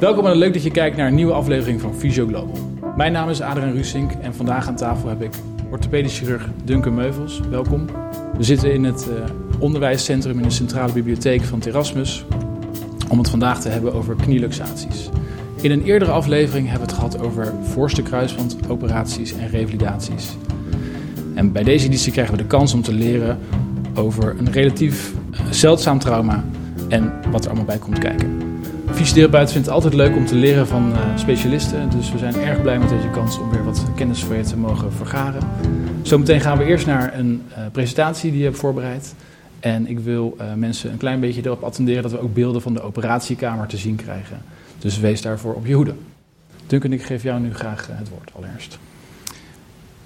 Welkom en leuk dat je kijkt naar een nieuwe aflevering van Physio Global. Mijn naam is Adriaan Rusink en vandaag aan tafel heb ik orthopedisch chirurg Duncan Meuvels. Welkom. We zitten in het uh, onderwijscentrum in de centrale bibliotheek van Terasmus om het vandaag te hebben over knieluxaties. In een eerdere aflevering hebben we het gehad over voorste kruisband operaties en revalidaties. En bij deze editie krijgen we de kans om te leren over een relatief uh, zeldzaam trauma en wat er allemaal bij komt kijken. Fysiotherapeut vindt het altijd leuk om te leren van uh, specialisten. Dus we zijn erg blij met deze kans om weer wat kennis voor je te mogen vergaren. Zometeen gaan we eerst naar een uh, presentatie die je hebt voorbereid. En ik wil uh, mensen een klein beetje erop attenderen dat we ook beelden van de operatiekamer te zien krijgen. Dus wees daarvoor op je hoede. Duncan, ik geef jou nu graag het woord allereerst.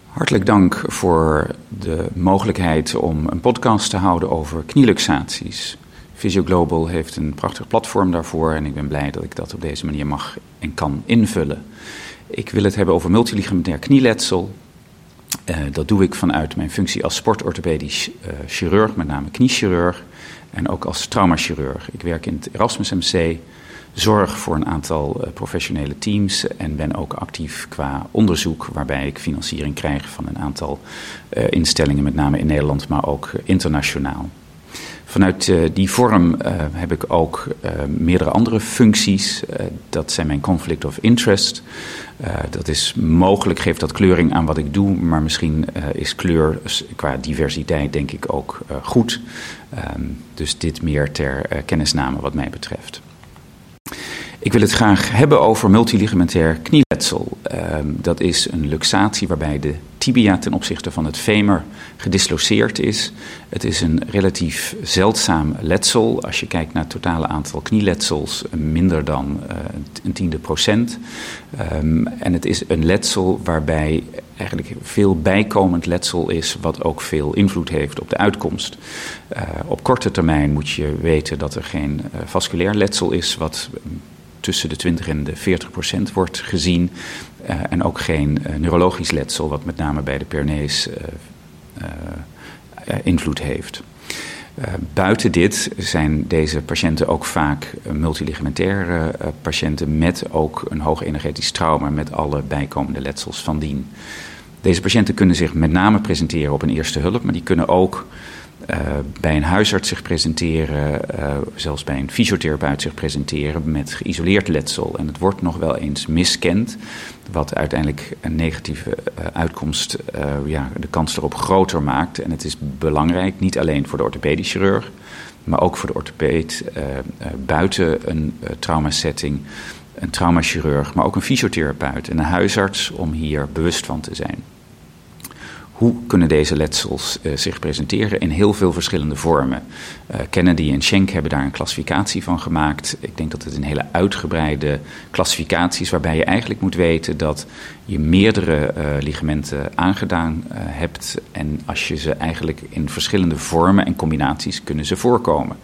Hartelijk dank voor de mogelijkheid om een podcast te houden over knieluxaties. Visio Global heeft een prachtig platform daarvoor en ik ben blij dat ik dat op deze manier mag en kan invullen. Ik wil het hebben over multiligamentair knieletsel. Uh, dat doe ik vanuit mijn functie als sportorthopedisch uh, chirurg, met name kniechirurg, en ook als traumachirurg. Ik werk in het Erasmus MC, zorg voor een aantal uh, professionele teams en ben ook actief qua onderzoek, waarbij ik financiering krijg van een aantal instellingen, met name in Nederland, maar ook internationaal. Vanuit uh, die vorm uh, heb ik ook uh, meerdere andere functies. dat zijn mijn conflict of interest. dat is mogelijk, geeft dat kleuring aan wat ik doe, maar misschien is kleur qua diversiteit denk ik ook goed. Um, dus dit meer ter kennisname wat mij betreft. Ik wil het graag hebben over multiligamentair knieletsel. Uh, dat is een luxatie waarbij de tibia ten opzichte van het femur gedisloceerd is. Het is een relatief zeldzaam letsel. Als je kijkt naar het totale aantal knieletsels, minder dan uh, een tiende procent. Um, en het is een letsel waarbij eigenlijk veel bijkomend letsel is, wat ook veel invloed heeft op de uitkomst. Uh, op korte termijn moet je weten dat er geen vasculair letsel is, wat tussen de 20 en de 40 procent wordt gezien. Uh, en ook geen uh, neurologisch letsel, wat met name bij de pernees uh, invloed heeft. buiten dit zijn deze patiënten ook vaak multiligamentaire patiënten met ook een hoog energetisch trauma met alle bijkomende letsels van dien. Deze patiënten kunnen zich met name presenteren op een eerste hulp, maar die kunnen ook bij een huisarts zich presenteren, zelfs bij een fysiotherapeut zich presenteren met geïsoleerd letsel. En het wordt nog wel eens miskend, wat uiteindelijk een negatieve uh, uitkomst ja, de kans erop groter maakt. En het is belangrijk, niet alleen voor de orthopedisch chirurg, maar ook voor de orthopeed buiten een traumasetting, een traumachirurg, maar ook een fysiotherapeut en een huisarts om hier bewust van te zijn. Hoe kunnen deze letsels uh, zich presenteren in heel veel verschillende vormen? Uh, Kennedy en Schenk hebben daar een klassificatie van gemaakt. Ik denk dat het een hele uitgebreide klassificatie is, waarbij je eigenlijk moet weten dat je meerdere uh, ligamenten aangedaan hebt. En als je ze eigenlijk in verschillende vormen en combinaties kunnen ze voorkomen.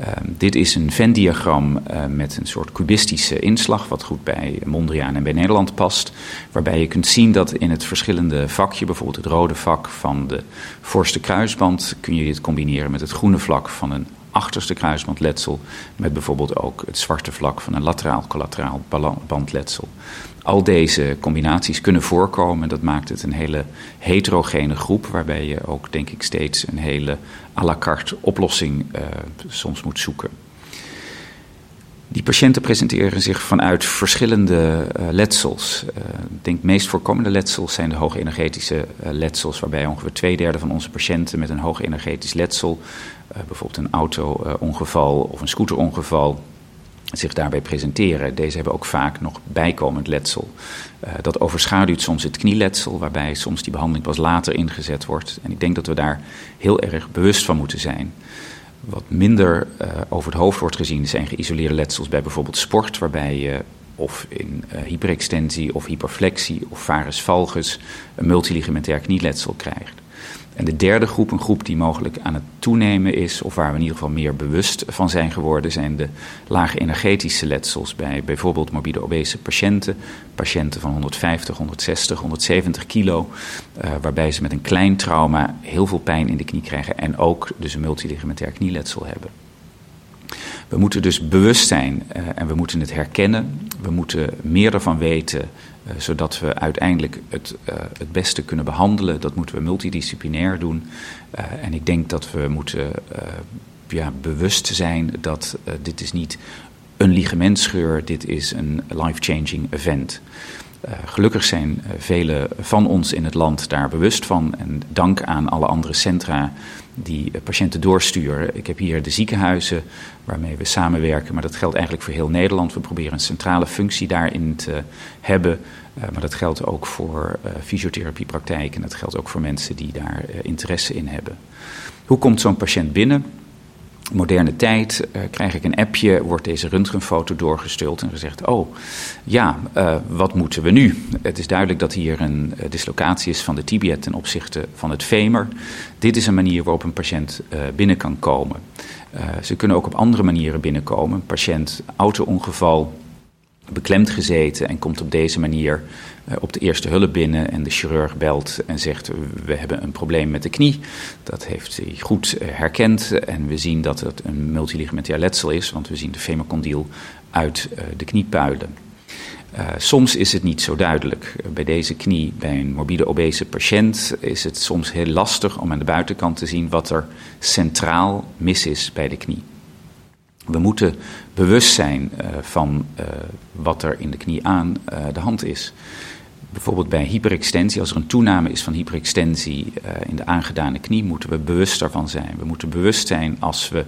Uh, dit is een Venn-diagram uh, met een soort cubistische inslag, wat goed bij Mondriaan en bij Nederland past. Waarbij je kunt zien dat in het verschillende vakje, bijvoorbeeld het rode vak van de voorste kruisband, kun je dit combineren met het groene vlak van een achterste kruisbandletsel, met bijvoorbeeld ook het zwarte vlak van een lateraal-collateraal bandletsel. Al deze combinaties kunnen voorkomen. Dat maakt het een hele heterogene groep, waarbij je ook, denk ik, steeds een hele à la carte oplossing uh, soms moet zoeken. Die patiënten presenteren zich vanuit verschillende uh, letsels. Uh, denk meest voorkomende letsels zijn de hoogenergetische uh, letsels, waarbij ongeveer twee derde van onze patiënten met een hoogenergetisch letsel, bijvoorbeeld een auto-ongeval of een scooterongeval, zich daarbij presenteren. Deze hebben ook vaak nog bijkomend letsel. Uh, dat overschaduwt soms het knieletsel, waarbij soms die behandeling pas later ingezet wordt. En ik denk dat we daar heel erg bewust van moeten zijn. Wat minder uh, over het hoofd wordt gezien zijn geïsoleerde letsels bij bijvoorbeeld sport, waarbij je of in uh, hyperextensie of hyperflexie of varus valgus een multiligamentair knieletsel krijgt. En de derde groep, een groep die mogelijk aan het toenemen is, of waar we in ieder geval meer bewust van zijn geworden, zijn de lage energetische letsels bij bijvoorbeeld morbide obese patiënten, patiënten van 150, 160, 170 kilo, uh, waarbij ze met een klein trauma heel veel pijn in de knie krijgen en ook dus een multiligamentair knieletsel hebben. We moeten dus bewust zijn uh, en we moeten het herkennen. We moeten meer ervan weten, uh, zodat we uiteindelijk het, uh, het beste kunnen behandelen. Dat moeten we multidisciplinair doen. en ik denk dat we moeten ja, bewust zijn dat dit is niet een ligamentscheur, dit is een life-changing event. Gelukkig zijn uh, velen van ons in het land daar bewust van. En dank aan alle andere centra die uh, patiënten doorsturen. Ik heb hier de ziekenhuizen waarmee we samenwerken, maar dat geldt eigenlijk voor heel Nederland. We proberen een centrale functie daarin te hebben. maar dat geldt ook voor fysiotherapiepraktijken en dat geldt ook voor mensen die daar interesse in hebben. Hoe komt zo'n patiënt binnen? Moderne tijd uh, krijg ik een appje, wordt deze röntgenfoto doorgestuurd en gezegd: Oh, ja, uh, wat moeten we nu? Het is duidelijk dat hier een uh, dislocatie is van de tibia ten opzichte van het femur. Dit is een manier waarop een patiënt binnen kan komen. ze kunnen ook op andere manieren binnenkomen. Een patiënt, auto-ongeval, beklemd gezeten en komt op deze manier op de eerste hulp binnen en de chirurg belt en zegt we hebben een probleem met de knie. Dat heeft hij goed uh, herkend en we zien dat het een multiligamentair letsel is, want we zien de femorcondyl uit uh, de knie puilen. soms is het niet zo duidelijk. Bij deze knie, bij een morbide obese patiënt, is het soms heel lastig om aan de buitenkant te zien wat er centraal mis is bij de knie. We moeten bewust zijn uh, van uh, wat er in de knie aan uh, de hand is. Bijvoorbeeld bij hyperextensie, als er een toename is van hyperextensie in de aangedane knie, moeten we bewust daarvan zijn. We moeten bewust zijn als we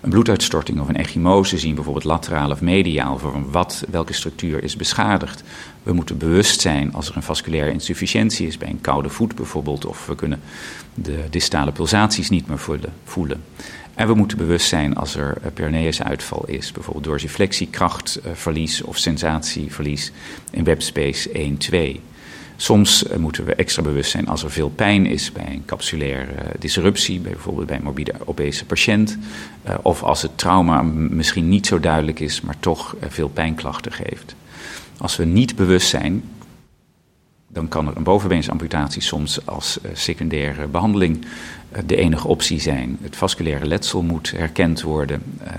een bloeduitstorting of een echymose zien, bijvoorbeeld lateraal of mediaal, voor wat, welke structuur is beschadigd. We moeten bewust zijn als er een vasculaire insufficiëntie is, bij een koude voet bijvoorbeeld, of we kunnen de distale pulsaties niet meer voelen. En we moeten bewust zijn als er uitval is, bijvoorbeeld dorsiflexie, krachtverlies of sensatieverlies in webspace 1, 2. Soms moeten we extra bewust zijn als er veel pijn is bij een capsulaire disruptie, bijvoorbeeld bij een morbide obese patiënt. Of als het trauma misschien niet zo duidelijk is, maar toch veel pijnklachten geeft. Als we niet bewust zijn, dan kan er een bovenbeensamputatie soms als secundaire behandeling de enige optie zijn. Het vasculaire letsel moet herkend worden. Uh,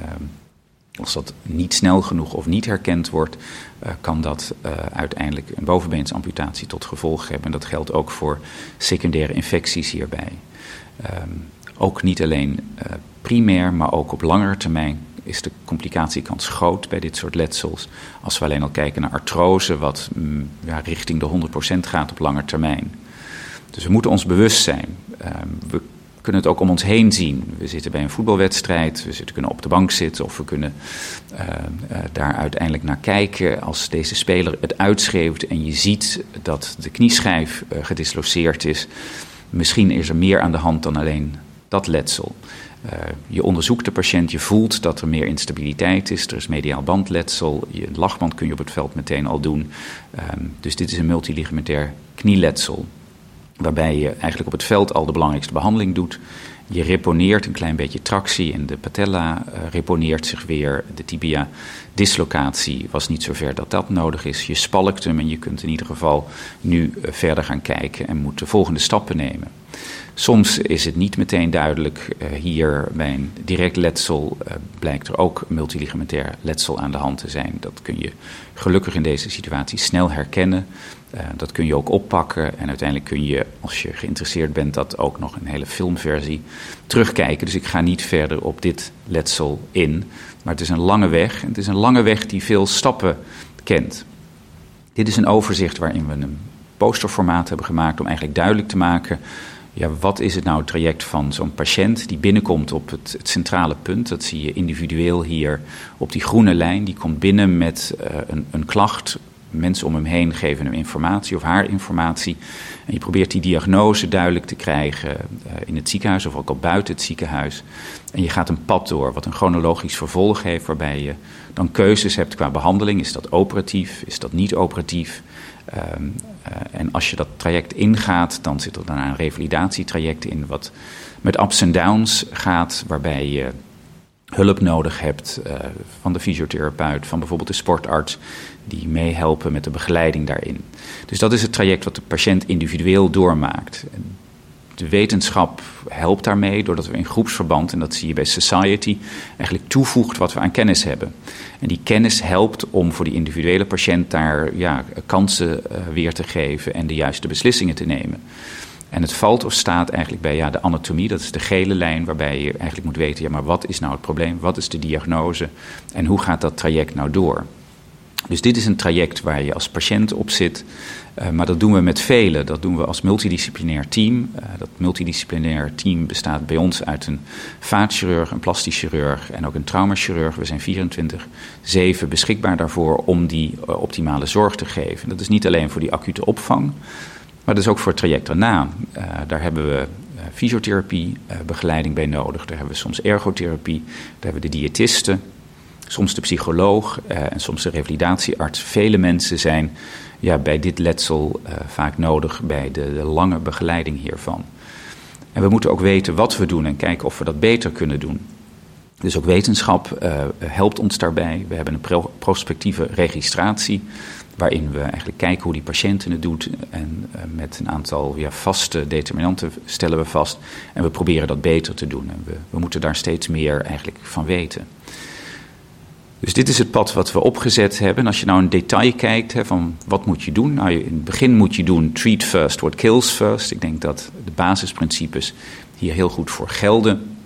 als dat niet snel genoeg of niet herkend wordt, uh, kan dat uh, uiteindelijk een bovenbeensamputatie tot gevolg hebben. En dat geldt ook voor secundaire infecties hierbij. Um, ook niet alleen primair, maar ook op langere termijn is de complicatiekans groot bij dit soort letsels. Als we alleen al kijken naar artrose, wat mm, ja, richting de 100% gaat op lange termijn. Dus we moeten ons bewust zijn. Um, we kunnen het ook om ons heen zien. We zitten bij een voetbalwedstrijd, we zitten, kunnen op de bank zitten of we kunnen uh, uh, daar uiteindelijk naar kijken. Als deze speler het uitschreeuwt en je ziet dat de knieschijf uh, gedisloceerd is, misschien is er meer aan de hand dan alleen dat letsel. je onderzoekt de patiënt, je voelt dat er meer instabiliteit is, er is mediaal bandletsel, je lachband kun je op het veld meteen al doen. Um, dus dit is een multiligamentair knieletsel waarbij je eigenlijk op het veld al de belangrijkste behandeling doet. Je reponeert een klein beetje tractie en de patella uh, reponeert zich weer. De tibia dislocatie was niet zover dat dat nodig is. Je spalkt hem en je kunt in ieder geval nu uh, verder gaan kijken en moet de volgende stappen nemen. Soms is het niet meteen duidelijk. Uh, hier bij een direct letsel blijkt er ook multiligamentair letsel aan de hand te zijn. Dat kun je gelukkig in deze situatie snel herkennen. Uh, dat kun je ook oppakken en uiteindelijk kun je, als je geïnteresseerd bent, dat ook nog een hele filmversie terugkijken. Dus ik ga niet verder op dit letsel in. Maar het is een lange weg. En het is een lange weg die veel stappen kent. Dit is een overzicht waarin we een posterformaat hebben gemaakt om eigenlijk duidelijk te maken ja, wat is het nou het traject van zo'n patiënt die binnenkomt op het, centrale punt? Dat zie je individueel hier op die groene lijn. Die komt binnen met uh, een, een klacht. Mensen om hem heen geven hem informatie of haar informatie. En je probeert die diagnose duidelijk te krijgen uh, in het ziekenhuis of ook al buiten het ziekenhuis. En je gaat een pad door, wat een chronologisch vervolg heeft, waarbij je dan keuzes hebt qua behandeling. Is dat operatief? Is dat niet operatief? Um, uh, en als je dat traject ingaat, dan zit er daarna een revalidatietraject in, wat met ups en downs gaat, waarbij je hulp nodig hebt uh, van de fysiotherapeut, van bijvoorbeeld de sportarts, die meehelpen met de begeleiding daarin. Dus dat is het traject wat de patiënt individueel doormaakt. de wetenschap helpt daarmee doordat we in groepsverband, en dat zie je bij Society, eigenlijk toevoegt wat we aan kennis hebben. En die kennis helpt om voor die individuele patiënt daar ja, kansen uh, weer te geven en de juiste beslissingen te nemen. En het valt of staat eigenlijk bij ja, de anatomie, dat is de gele lijn, waarbij je eigenlijk moet weten, ja, maar wat is nou het probleem, wat is de diagnose en hoe gaat dat traject nou door? Dus dit is een traject waar je als patiënt op zit, uh, maar dat doen we met velen. Dat doen we als multidisciplinair team. Uh, dat multidisciplinair team bestaat bij ons uit een vaatchirurg, een plastisch chirurg en ook een traumachirurg. We zijn 24-7 beschikbaar daarvoor om die uh, optimale zorg te geven. Dat is niet alleen voor die acute opvang, maar dat is ook voor het traject daarna. daar hebben we fysiotherapie, begeleiding bij nodig. Daar hebben we soms ergotherapie, daar hebben we de diëtisten soms de psycholoog uh, en soms de revalidatiearts. Vele mensen zijn ja, bij dit letsel uh, vaak nodig bij de, de, lange begeleiding hiervan. En we moeten ook weten wat we doen en kijken of we dat beter kunnen doen. Dus ook wetenschap uh, helpt ons daarbij. We hebben een pro prospectieve registratie, waarin we eigenlijk kijken hoe die patiënten het doet. En met een aantal ja, vaste determinanten stellen we vast. En we proberen dat beter te doen. En we, we moeten daar steeds meer eigenlijk van weten. Dus dit is het pad wat we opgezet hebben. En als je nou in detail kijkt hè, van wat moet je doen. Nou, in het begin moet je doen treat first, what kills first. Ik denk dat de basisprincipes hier heel goed voor gelden.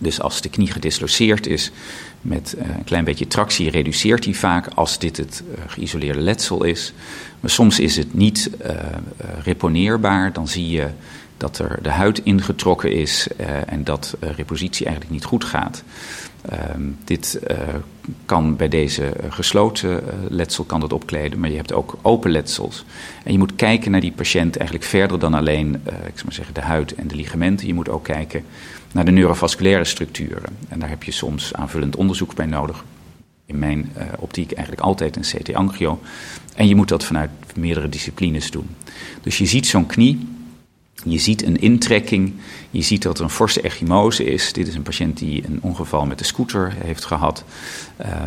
Dus als de knie gedisloceerd is met uh, een klein beetje tractie, reduceert hij vaak als dit het uh, geïsoleerde letsel is. Maar soms is het niet uh, reponeerbaar. Dan zie je dat er de huid ingetrokken is en dat repositie eigenlijk niet goed gaat. Um, dit uh, kan bij deze gesloten uh, letsel kan dat opkleden, maar je hebt ook open letsels. En je moet kijken naar die patiënt eigenlijk verder dan alleen ik zou maar zeggen, de huid en de ligamenten. Je moet ook kijken naar de neurovasculaire structuren. En daar heb je soms aanvullend onderzoek bij nodig. In mijn optiek eigenlijk altijd een CT-angio. En je moet dat vanuit meerdere disciplines doen. Dus je ziet zo'n knie je ziet een intrekking, je ziet dat er een forse echymose is. Dit is een patiënt die een ongeval met de scooter heeft gehad.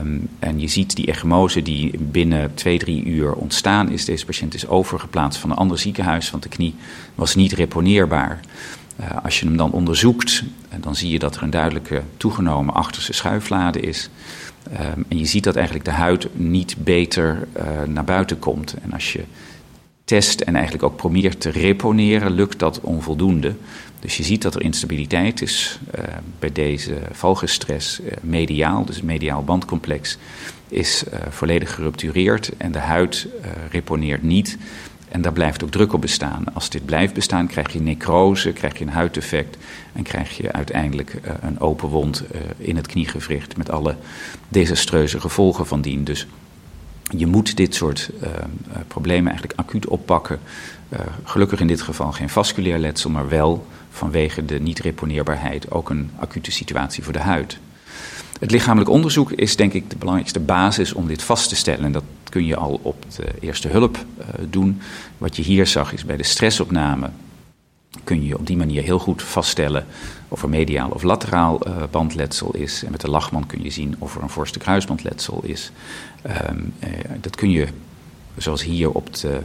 Um, en je ziet die echymose die binnen twee, drie uur ontstaan is. Deze patiënt is overgeplaatst van een ander ziekenhuis, want de knie was niet reponeerbaar. Uh, als je hem dan onderzoekt, uh, dan zie je dat er een duidelijke toegenomen achterste schuiflade is. Um, en je ziet dat eigenlijk de huid niet beter uh, naar buiten komt. En als je test en eigenlijk ook probeert te reponeren, lukt dat onvoldoende. Dus je ziet dat er instabiliteit is uh, bij deze valgusstress uh, mediaal, dus het mediaal bandcomplex is uh, volledig geruptureerd en de huid reponeert niet. En daar blijft ook druk op bestaan. Als dit blijft bestaan, krijg je necrose, krijg je een huiddefect en krijg je uiteindelijk een open wond in het kniegewricht met alle desastreuze gevolgen van dien. Dus je moet dit soort problemen eigenlijk acuut oppakken. Gelukkig in dit geval geen vasculair letsel, maar wel vanwege de niet-reponeerbaarheid ook een acute situatie voor de huid. Het lichamelijk onderzoek is denk ik de belangrijkste basis om dit vast te stellen. En dat kun je al op de eerste hulp uh, doen. Wat je hier zag is bij de stressopname kun je op die manier heel goed vaststellen of er mediaal of lateraal uh, bandletsel is. En met de lachman kun je zien of er een voorste kruisbandletsel is. Um, uh, dat kun je, zoals hier op de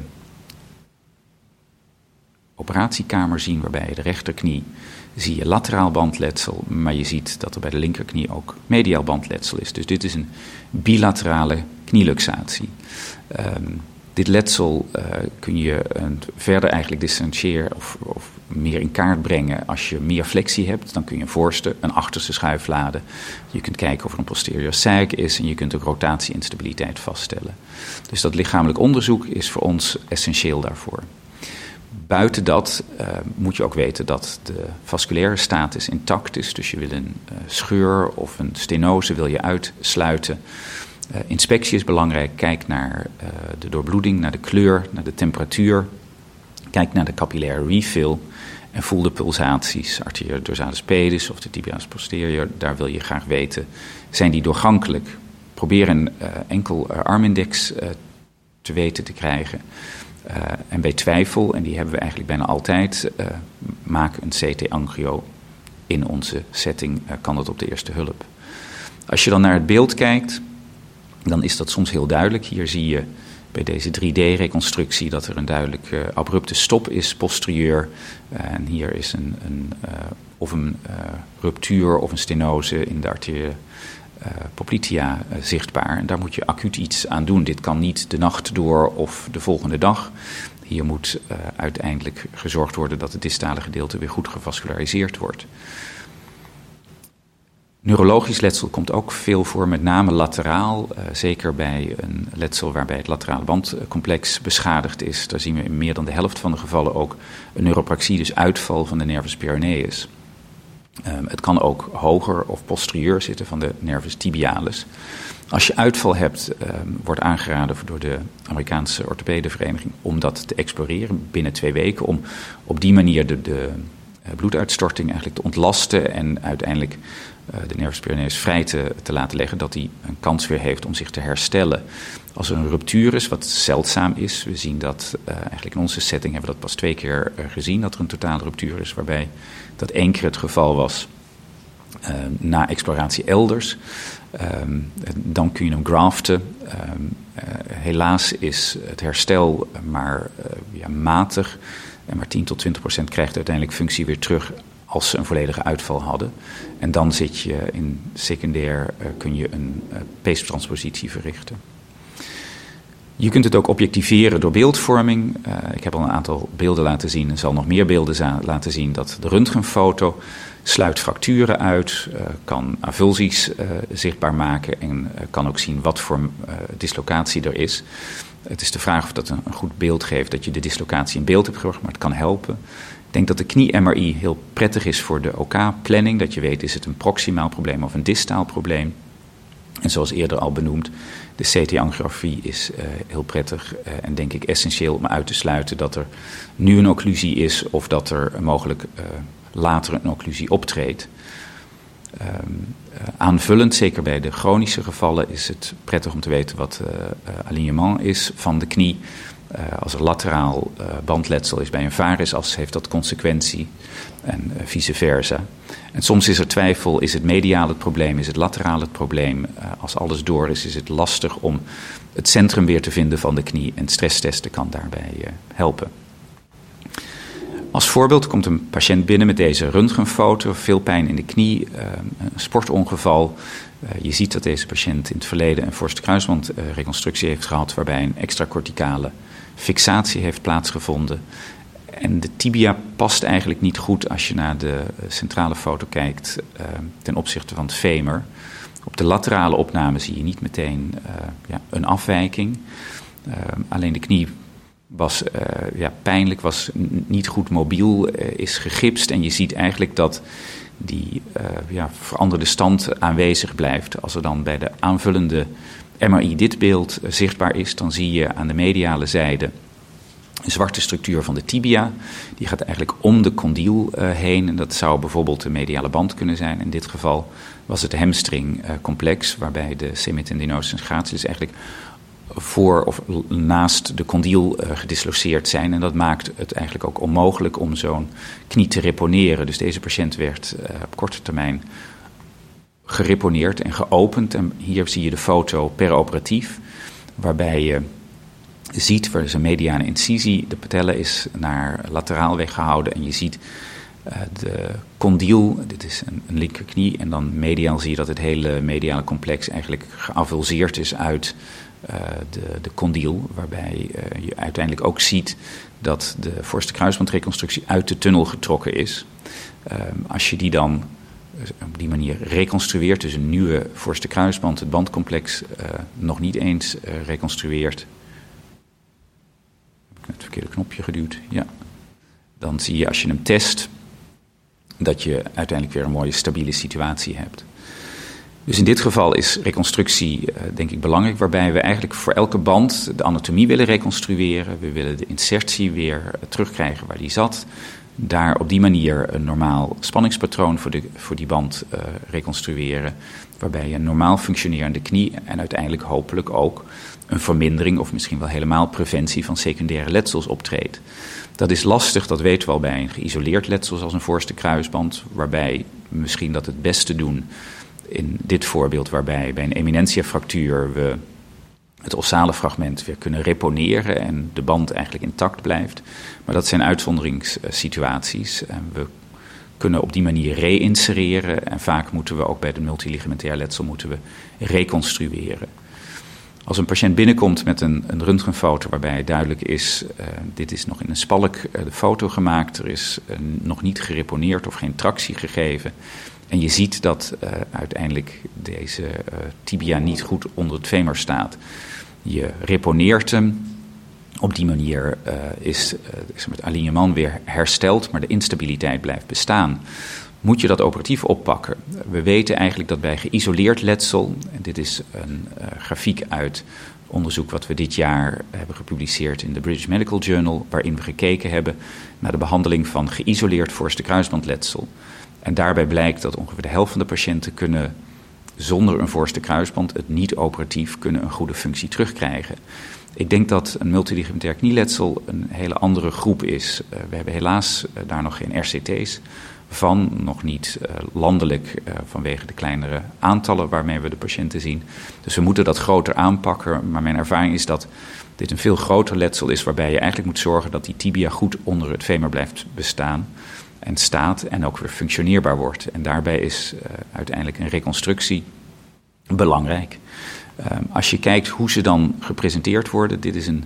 operatiekamer zien, waarbij de rechterknie zie je lateraal bandletsel, maar je ziet dat er bij de linkerknie ook mediaal bandletsel is. Dus dit is een bilaterale knieluxatie. Um, dit letsel uh, kun je uh, verder eigenlijk differentiëren of, of, meer in kaart brengen als je meer flexie hebt. Dan kun je een voorste, een achterste schuiflade. Je kunt kijken of er een posterior zeik is en je kunt ook rotatieinstabiliteit vaststellen. Dus dat lichamelijk onderzoek is voor ons essentieel daarvoor. Buiten dat uh, moet je ook weten dat de vasculaire status intact is. Dus je wil een scheur of een stenose wil je uitsluiten. Uh, inspectie is belangrijk. Kijk naar de doorbloeding, naar de kleur, naar de temperatuur. Kijk naar de capillaire refill. En voel de pulsaties, arteria dorsalis pedis of de tibialis posterior. Daar wil je graag weten, zijn die doorgankelijk? Probeer een enkel armindex te weten te krijgen. En bij twijfel, en die hebben we eigenlijk bijna altijd, maak een CT-angio. In onze setting kan dat op de eerste hulp. Als je dan naar het beeld kijkt, dan is dat soms heel duidelijk. Hier zie je bij deze 3D-reconstructie dat er een duidelijk abrupte stop is posterieur. en hier is een, een of een ruptuur of een stenose in de arterie poplitea zichtbaar. En daar moet je acuut iets aan doen. Dit kan niet de nacht door of de volgende dag. Hier moet uiteindelijk gezorgd worden dat het distale gedeelte weer goed gevasculariseerd wordt. Neurologisch letsel komt ook veel voor, met name lateraal. Zeker bij een letsel waarbij het laterale bandcomplex beschadigd is. Daar zien we in meer dan de helft van de gevallen ook een neuropraxie, dus uitval van de nervus peroneus. Um, het kan ook hoger of posterieur zitten van de nervus tibialis. Als je uitval hebt, um, wordt aangeraden door de Amerikaanse orthopedenvereniging om dat te exploreren binnen twee weken. Om op die manier de, de uh, bloeduitstorting eigenlijk te ontlasten en uiteindelijk uh, de nervus peroneus vrij te, te, laten leggen, dat hij een kans weer heeft om zich te herstellen. Als er een ruptuur is, wat zeldzaam is, we zien dat uh, eigenlijk in onze setting hebben we dat pas twee keer uh, gezien, dat er een totale ruptuur is, waarbij dat één keer het geval was na exploratie elders. Um, dan kun je hem graften. Um, helaas is het herstel maar ja, matig. En maar 10 tot 20 procent krijgt uiteindelijk functie weer terug als ze een volledige uitval hadden. En dan zit je in secundair, kun je een peestranspositie verrichten. Je kunt het ook objectiveren door beeldvorming. Uh, ik heb al een aantal beelden laten zien en zal nog meer beelden laten zien dat de röntgenfoto sluit fracturen uit, kan avulsies zichtbaar maken en kan ook zien wat voor dislocatie er is. Het is de vraag of dat een, een goed beeld geeft dat je de dislocatie in beeld hebt gebracht, maar het kan helpen. Ik denk dat de knie-MRI heel prettig is voor de OK-planning. dat je weet, is het een proximaal probleem of een distaal probleem. En zoals eerder al benoemd, de CT-angiografie is uh, heel prettig uh, en denk ik essentieel om uit te sluiten dat er nu een occlusie is of dat er mogelijk uh, later een occlusie optreedt. Um, aanvullend, zeker bij de chronische gevallen, is het prettig om te weten wat alignement is van de knie. Uh, als er lateraal uh, bandletsel is bij een varisas, heeft dat consequentie en uh, vice versa. En soms is er twijfel, is het mediaal het probleem, is het lateraal het probleem? als alles door is, is het lastig om het centrum weer te vinden van de knie en stresstesten kan daarbij helpen. Als voorbeeld komt een patiënt binnen met deze röntgenfoto, veel pijn in de knie, een sportongeval. je ziet dat deze patiënt in het verleden een forste kruisbandreconstructie heeft gehad, waarbij een extracorticale fixatie heeft plaatsgevonden. En de tibia past eigenlijk niet goed als je naar de centrale foto kijkt uh, ten opzichte van het femur. Op de laterale opname zie je niet meteen uh, ja, een afwijking. Alleen de knie was ja, pijnlijk, was niet goed mobiel, is gegipst. En je ziet eigenlijk dat die ja, veranderde stand aanwezig blijft. Als er dan bij de aanvullende MRI dit beeld eh, zichtbaar is, dan zie je aan de mediale zijde een zwarte structuur van de tibia. Die gaat eigenlijk om de condyl uh, heen. En dat zou bijvoorbeeld de mediale band kunnen zijn. In dit geval was het hamstringcomplex, uh, waarbij de semitendinosus en gratius eigenlijk voor of naast de condyl uh, gedisloceerd zijn. En dat maakt het eigenlijk ook onmogelijk om zo'n knie te reponeren. Dus deze patiënt werd op korte termijn gereponeerd en geopend. En hier zie je de foto peroperatief, waarbij je ziet, waar is een mediane incisie, de patelle is naar lateraal weggehouden en je ziet uh, de condyl, dit is een, een, linkerknie, en dan mediaal zie je dat het hele mediale complex eigenlijk geavulseerd is uit uh, de, de waarbij uh, je uiteindelijk ook ziet dat de voorste kruisbandreconstructie uit de tunnel getrokken is. als je die dan op die manier reconstrueert. Dus een nieuwe voorste kruisband, het bandcomplex, uh, nog niet eens uh, reconstrueert. Heb ik het verkeerde knopje geduwd? Ja. Dan zie je als je hem test dat je uiteindelijk weer een mooie stabiele situatie hebt. Dus in dit geval is reconstructie uh, denk ik belangrijk, waarbij we eigenlijk voor elke band de anatomie willen reconstrueren. We willen de insertie weer terugkrijgen waar die zat daar op die manier een normaal spanningspatroon voor, de, voor die band uh, reconstrueren. Waarbij je een normaal functionerende knie en uiteindelijk hopelijk ook een vermindering of misschien wel helemaal preventie van secundaire letsels optreedt. Dat is lastig, dat weten we al bij een geïsoleerd letsel zoals een voorste kruisband. Waarbij misschien dat het beste doen in dit voorbeeld, waarbij bij een eminentiafractuur we het ossale fragment weer kunnen reponeren en de band eigenlijk intact blijft. Maar dat zijn uitzonderingssituaties. we kunnen op die manier reinsereren en vaak moeten we ook bij de multiligamentair letsel moeten we reconstrueren. Als een patiënt binnenkomt met een, een röntgenfoto waarbij duidelijk is, uh, dit is nog in een spalk uh, de foto gemaakt, er is uh, nog niet gereponeerd of geen tractie gegeven. En je ziet dat uiteindelijk deze tibia niet goed onder het femur staat. Je reponeert hem. Op die manier is het alignement weer hersteld, maar de instabiliteit blijft bestaan moet je dat operatief oppakken. We weten eigenlijk dat bij geïsoleerd letsel, en dit is een uh, grafiek uit onderzoek wat we dit jaar hebben gepubliceerd in de British Medical Journal, waarin we gekeken hebben naar de behandeling van geïsoleerd voorste kruisbandletsel. En daarbij blijkt dat ongeveer de helft van de patiënten kunnen zonder een voorste kruisband het niet operatief kunnen een goede functie terugkrijgen. Ik denk dat een multiligamentair knieletsel een hele andere groep is. Uh, we hebben helaas uh, daar nog geen RCT's van, nog niet uh, landelijk vanwege de kleinere aantallen waarmee we de patiënten zien. Dus we moeten dat groter aanpakken, maar mijn ervaring is dat dit een veel groter letsel is waarbij je eigenlijk moet zorgen dat die tibia goed onder het femur blijft bestaan en staat en ook weer functioneerbaar wordt. En daarbij is uh, uiteindelijk een reconstructie belangrijk. als je kijkt hoe ze dan gepresenteerd worden, dit is een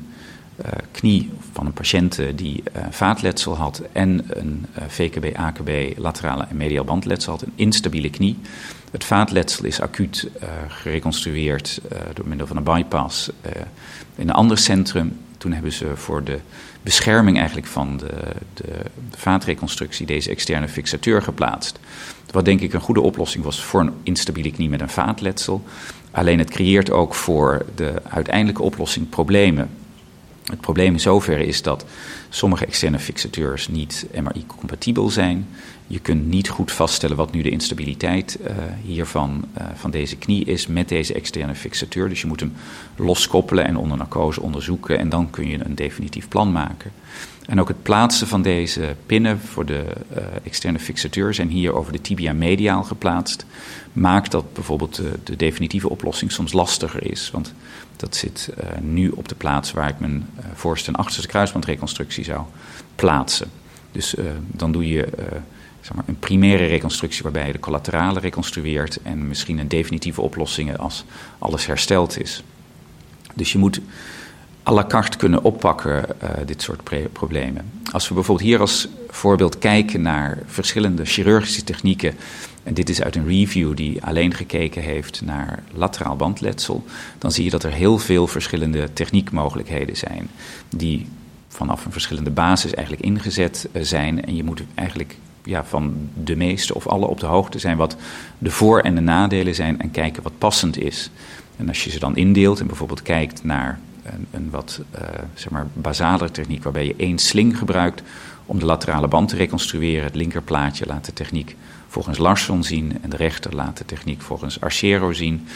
uh, knie van een patiënt die uh, vaatletsel had en een VKB, AKB, laterale en medial bandletsel had, een instabiele knie. Het vaatletsel is acuut gereconstrueerd door middel van een bypass in een ander centrum. Toen hebben ze voor de bescherming eigenlijk van de, de, vaatreconstructie deze externe fixateur geplaatst. Wat denk ik een goede oplossing was voor een instabiele knie met een vaatletsel. Alleen het creëert ook voor de uiteindelijke oplossing problemen. Het probleem in zoverre is dat sommige externe fixateurs niet MRI-compatibel zijn. Je kunt niet goed vaststellen wat nu de instabiliteit uh, hiervan, uh, van deze knie is met deze externe fixateur. Dus je moet hem loskoppelen en onder narcose onderzoeken en dan kun je een definitief plan maken. En ook het plaatsen van deze pinnen voor de uh, externe fixateur zijn hier over de tibia mediaal geplaatst. Maakt dat bijvoorbeeld de, de definitieve oplossing soms lastiger is. Want dat zit nu op de plaats waar ik mijn voorste en achterste kruisbandreconstructie zou plaatsen. Dus dan doe je zeg maar een primaire reconstructie waarbij je de collaterale reconstrueert en misschien een definitieve oplossing als alles hersteld is. Dus je moet à la carte kunnen oppakken, dit soort problemen. Als we bijvoorbeeld hier als voorbeeld kijken naar verschillende chirurgische technieken en dit is uit een review die alleen gekeken heeft naar lateraal bandletsel, dan zie je dat er heel veel verschillende techniekmogelijkheden zijn, die vanaf een verschillende basis eigenlijk ingezet eh, zijn. En je moet eigenlijk ja, van de meeste of alle op de hoogte zijn wat de voor- en de nadelen zijn en kijken wat passend is. En als je ze dan indeelt en bijvoorbeeld kijkt naar een, een wat uh, zeg maar techniek waarbij je één sling gebruikt om de laterale band te reconstrueren, het linkerplaatje laat de techniek volgens Larsson zien en de rechter laat de techniek volgens Archero zien,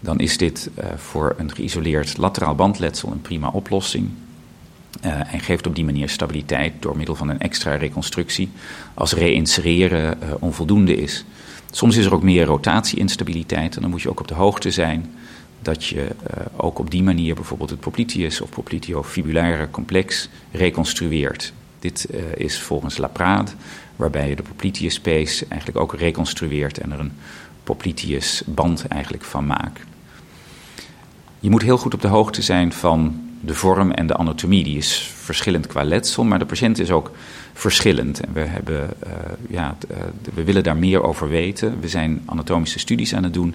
dan is dit uh, voor een geïsoleerd lateraal bandletsel een prima oplossing. Uh, en geeft op die manier stabiliteit door middel van een extra reconstructie als reinsereren uh, onvoldoende is. Soms is er ook meer rotatieinstabiliteit en dan moet je ook op de hoogte zijn dat je ook op die manier bijvoorbeeld het popliteus of popliteofibulaire complex reconstrueert. Dit is volgens Laprade waarbij je de popliteus space eigenlijk ook reconstrueert en er een popliteus band eigenlijk van maakt. Je moet heel goed op de hoogte zijn van de vorm en de anatomie. Die is verschillend qua letsel, maar de patiënt is ook verschillend. En we, hebben, uh, ja, uh, we willen daar meer over weten. We zijn anatomische studies aan het doen.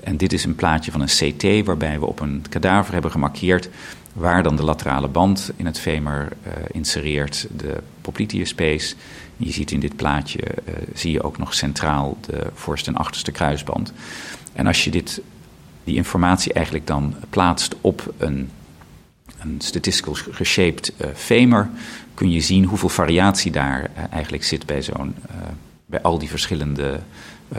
En dit is een plaatje van een CT waarbij we op een kadaver hebben gemarkeerd waar dan de laterale band in het femur uh, insereert, de popliteus space. Je ziet in dit plaatje, zie je ook nog centraal de voorste en achterste kruisband. En als je dit, die informatie eigenlijk dan plaatst op een, een statistical geshaped uh, femur, kun je zien hoeveel variatie daar eigenlijk zit bij, zo'n, bij al die verschillende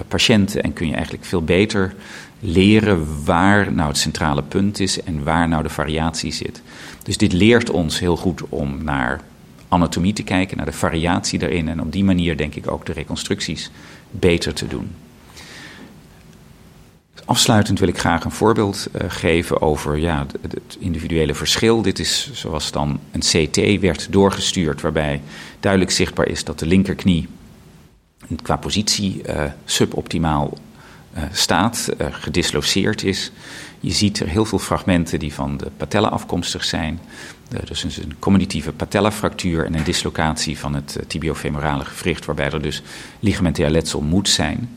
patiënten. En kun je eigenlijk veel beter leren waar nou het centrale punt is en waar nou de variatie zit. Dus dit leert ons heel goed om naar anatomie te kijken, naar de variatie daarin en op die manier denk ik ook de reconstructies beter te doen. Afsluitend wil ik graag een voorbeeld uh, geven over ja, het, individuele verschil. Dit is zoals dan een CT werd doorgestuurd, waarbij duidelijk zichtbaar is dat de linkerknie qua positie uh, suboptimaal uh, staat, gedisloceerd is. Je ziet er heel veel fragmenten die van de patella afkomstig zijn. dus een cognitieve patellafractuur en een dislocatie van het tibiofemorale gewricht, waarbij er dus ligamentair letsel moet zijn.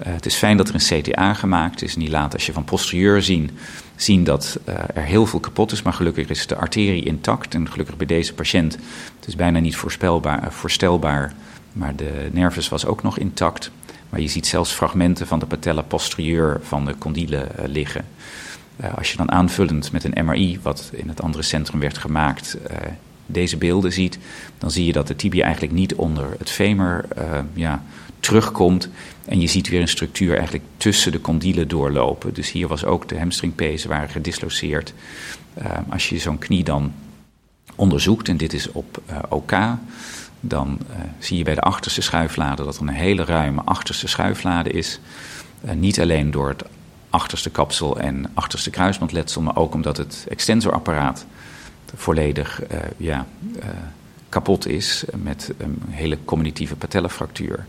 Uh, het is fijn dat er een CTA gemaakt is. Niet laat als je van posterieur zien, zien dat uh, er heel veel kapot is. Maar gelukkig is de arterie intact. En gelukkig bij deze patiënt, het is bijna niet voorspelbaar, uh, voorstelbaar. Maar de nervus was ook nog intact. Maar je ziet zelfs fragmenten van de patella posterieur van de condylen liggen. als je dan aanvullend met een MRI, wat in het andere centrum werd gemaakt, deze beelden ziet, dan zie je dat de tibia eigenlijk niet onder het femur ja, terugkomt. En je ziet weer een structuur eigenlijk tussen de condylen doorlopen. Dus hier was ook de hamstringpezen waren gedisloceerd. Uh, als je zo'n knie dan onderzoekt, en dit is op uh, OK, dan uh, zie je bij de achterste schuiflade dat er een hele ruime achterste schuiflade is. niet alleen door het achterste kapsel en achterste kruisbandletsel, maar ook omdat het extensorapparaat volledig ja, kapot is met een hele cognitieve patellafractuur.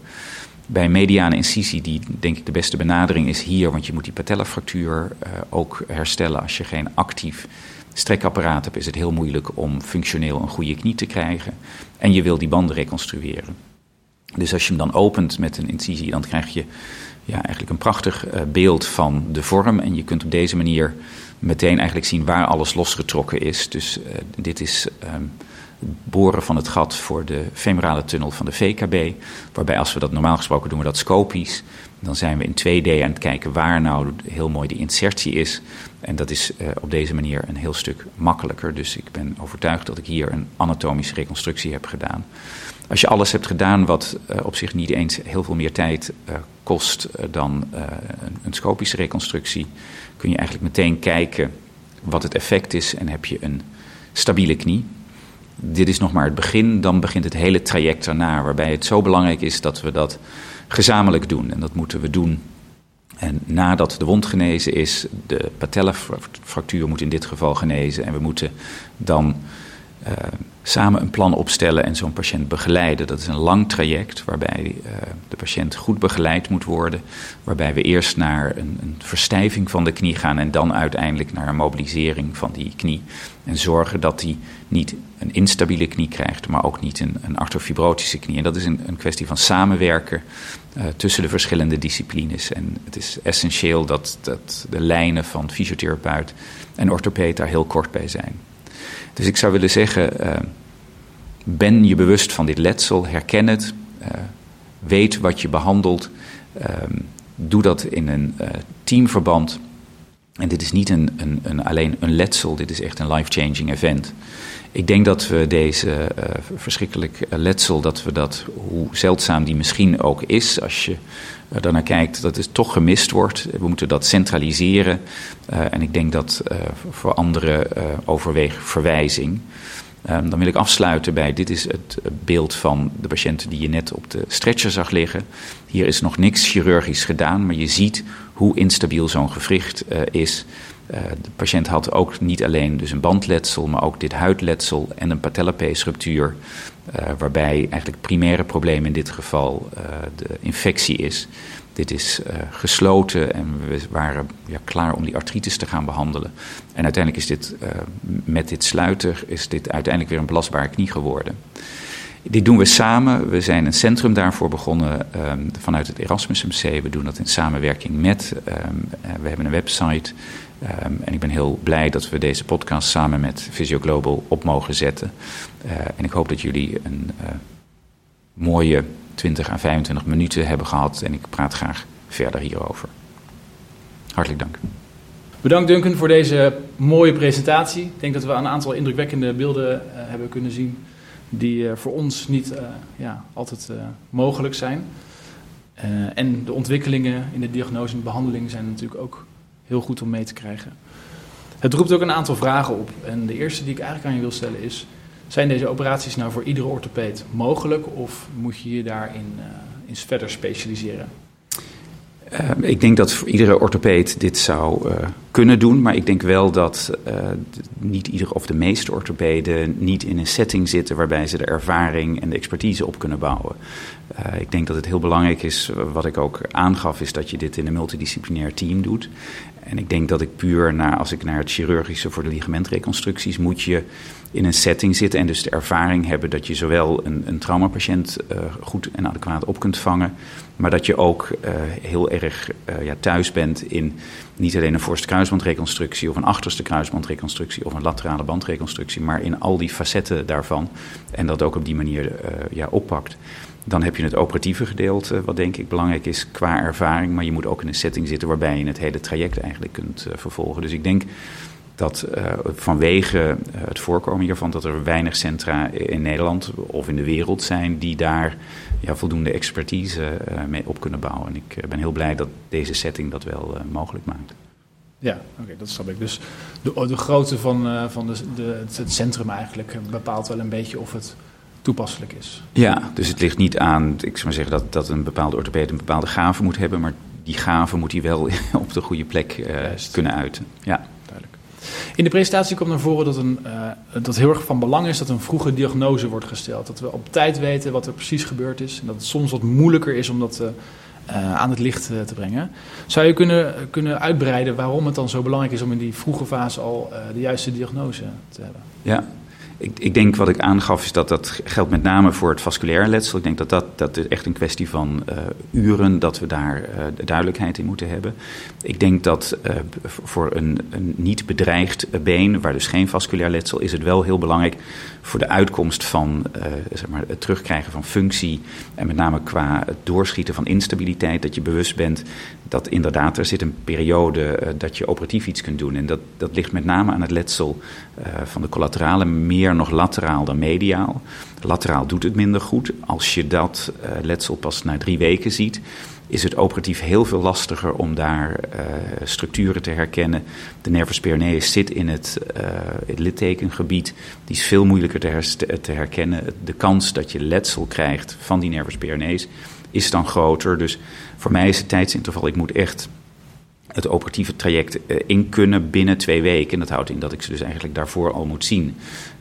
Bij mediane incisie, die denk ik de beste benadering is hier, want je moet die patellafractuur uh, ook herstellen. Als je geen actief strekapparaat hebt, is het heel moeilijk om functioneel een goede knie te krijgen. En je wil die banden reconstrueren. Dus als je hem dan opent met een incisie, dan krijg je ja, eigenlijk een prachtig uh, beeld van de vorm. En je kunt op deze manier meteen eigenlijk zien waar alles losgetrokken is. Dus uh, dit is. Um, boren van het gat voor de femorale tunnel van de VKB. Waarbij als we dat normaal gesproken doen we dat scopisch. Dan zijn we in 2D aan het kijken waar nou heel mooi die insertie is. En dat is uh, op deze manier een heel stuk makkelijker. Dus ik ben overtuigd dat ik hier een anatomische reconstructie heb gedaan. Als je alles hebt gedaan wat uh, op zich niet eens heel veel meer tijd uh, kost dan een scopische reconstructie, kun je eigenlijk meteen kijken wat het effect is en heb je een stabiele knie dit is nog maar het begin, dan begint het hele traject daarna, waarbij het zo belangrijk is dat we dat gezamenlijk doen. En dat moeten we doen. En nadat de wond genezen is, de patellafractuur moet in dit geval genezen. En we moeten dan uh, samen een plan opstellen en zo'n patiënt begeleiden. Dat is een lang traject waarbij uh, de patiënt goed begeleid moet worden. Waarbij we eerst naar een, verstijving van de knie gaan en dan uiteindelijk naar een mobilisering van die knie. En zorgen dat hij niet een instabiele knie krijgt, maar ook niet een, een knie. En dat is een, kwestie van samenwerken uh, tussen de verschillende disciplines. En het is essentieel dat, dat de lijnen van fysiotherapeut en orthopeed daar heel kort bij zijn. Dus ik zou willen zeggen, uh, ben je bewust van dit letsel, herken het, uh, weet wat je behandelt, uh, doe dat in een uh, teamverband. En dit is niet een, een, een, alleen een letsel, dit is echt een life-changing event. Ik denk dat we deze uh, verschrikkelijk letsel, dat we dat, hoe zeldzaam die misschien ook is, als je daarnaar kijkt, dat het toch gemist wordt. We moeten dat centraliseren. En ik denk dat voor anderen overweeg verwijzing. Um, dan wil ik afsluiten bij, dit is het beeld van de patiënt die je net op de stretcher zag liggen. Hier is nog niks chirurgisch gedaan, maar je ziet hoe instabiel zo'n gewricht uh, is. Uh, de patiënt had ook niet alleen dus een bandletsel, maar ook dit huidletsel en een patellapeesruptuur. Uh, waarbij eigenlijk primaire probleem in dit geval de infectie is. Dit is gesloten en we waren ja, klaar om die artritis te gaan behandelen. En uiteindelijk is dit, met dit sluiten, is dit uiteindelijk weer een belastbare knie geworden. Dit doen we samen. We zijn een centrum daarvoor begonnen um, vanuit het Erasmus MC. We doen dat in samenwerking met. Um, we hebben een website. Um, en ik ben heel blij dat we deze podcast samen met Visio Global op mogen zetten. Uh, en ik hoop dat jullie een mooie 20 à 25 minuten hebben gehad. En ik praat graag verder hierover. Hartelijk dank. Bedankt Duncan voor deze mooie presentatie. Ik denk dat we een aantal indrukwekkende beelden uh, hebben kunnen zien die voor ons niet ja, altijd mogelijk zijn. en de ontwikkelingen in de diagnose en behandeling zijn natuurlijk ook heel goed om mee te krijgen. Het roept ook een aantal vragen op. En de eerste die ik eigenlijk aan je wil stellen is: zijn deze operaties nou voor iedere orthopeed mogelijk of moet je je daarin uh, in verder specialiseren? Uh, ik denk dat iedere orthopeed dit zou uh, kunnen doen, maar ik denk wel dat uh, niet ieder of de meeste orthopeden niet in een setting zitten waarbij ze de ervaring en de expertise op kunnen bouwen. ik denk dat het heel belangrijk is, wat ik ook aangaf, is dat je dit in een multidisciplinair team doet. En ik denk dat ik puur naar, als ik naar het chirurgische voor de ligamentreconstructies, moet je in een setting zitten en dus de ervaring hebben dat je zowel een, een traumapatiënt uh, goed en adequaat op kunt vangen, maar dat je ook uh, heel erg uh, ja, thuis bent in niet alleen een voorste kruisbandreconstructie of een achterste kruisbandreconstructie of een laterale bandreconstructie, maar in al die facetten daarvan en dat ook op die manier ja, oppakt. Dan heb je het operatieve gedeelte, wat denk ik belangrijk is qua ervaring. Maar je moet ook in een setting zitten waarbij je het hele traject eigenlijk kunt vervolgen. Dus ik denk dat uh, vanwege uh, het voorkomen hiervan dat er weinig centra in Nederland of in de wereld zijn die daar ja, voldoende expertise mee op kunnen bouwen. En ik ben heel blij dat deze setting dat wel mogelijk maakt. Ja, oké, dat snap ik. Dus de, de grootte van, van de, de, het centrum eigenlijk bepaalt wel een beetje of het toepasselijk is. Ja, dus het ligt niet aan, ik zou maar zeggen, dat, dat een bepaalde orthopede een bepaalde gave moet hebben, maar die gave moet hij wel op de goede plek kunnen uiten. Ja. In de presentatie komt naar voren dat, een, uh, dat heel erg van belang is dat een vroege diagnose wordt gesteld. Dat we op tijd weten wat er precies gebeurd is. En dat het soms wat moeilijker is om dat uh, aan het licht te brengen. Zou je kunnen, kunnen uitbreiden waarom het dan zo belangrijk is om in die vroege fase al de juiste diagnose te hebben? Ja, ik, ik, denk wat ik aangaf is dat dat geldt met name voor het vasculair letsel. Ik denk dat dat, dat is echt een kwestie van uh, uren dat we daar uh, duidelijkheid in moeten hebben. Ik denk dat uh, voor een, een, niet bedreigd been, waar dus geen vasculair letsel, is het wel heel belangrijk voor de uitkomst van zeg maar, het terugkrijgen van functie. En met name qua het doorschieten van instabiliteit, dat je bewust bent dat inderdaad er zit een periode dat je operatief iets kunt doen. En dat, dat ligt met name aan het letsel van de collaterale meer nog lateraal dan mediaal. Lateraal doet het minder goed. Als je dat uh, letsel pas na drie weken ziet, is het operatief heel veel lastiger om daar structuren te herkennen. De nervus peroneus zit in het, het littekengebied. Die is veel moeilijker te, te, herkennen. De kans dat je letsel krijgt van die nervus peroneus is dan groter. Dus voor mij is het tijdsinterval, ik moet echt het operatieve traject uh, in kunnen binnen twee weken. En dat houdt in dat ik ze dus eigenlijk daarvoor al moet zien.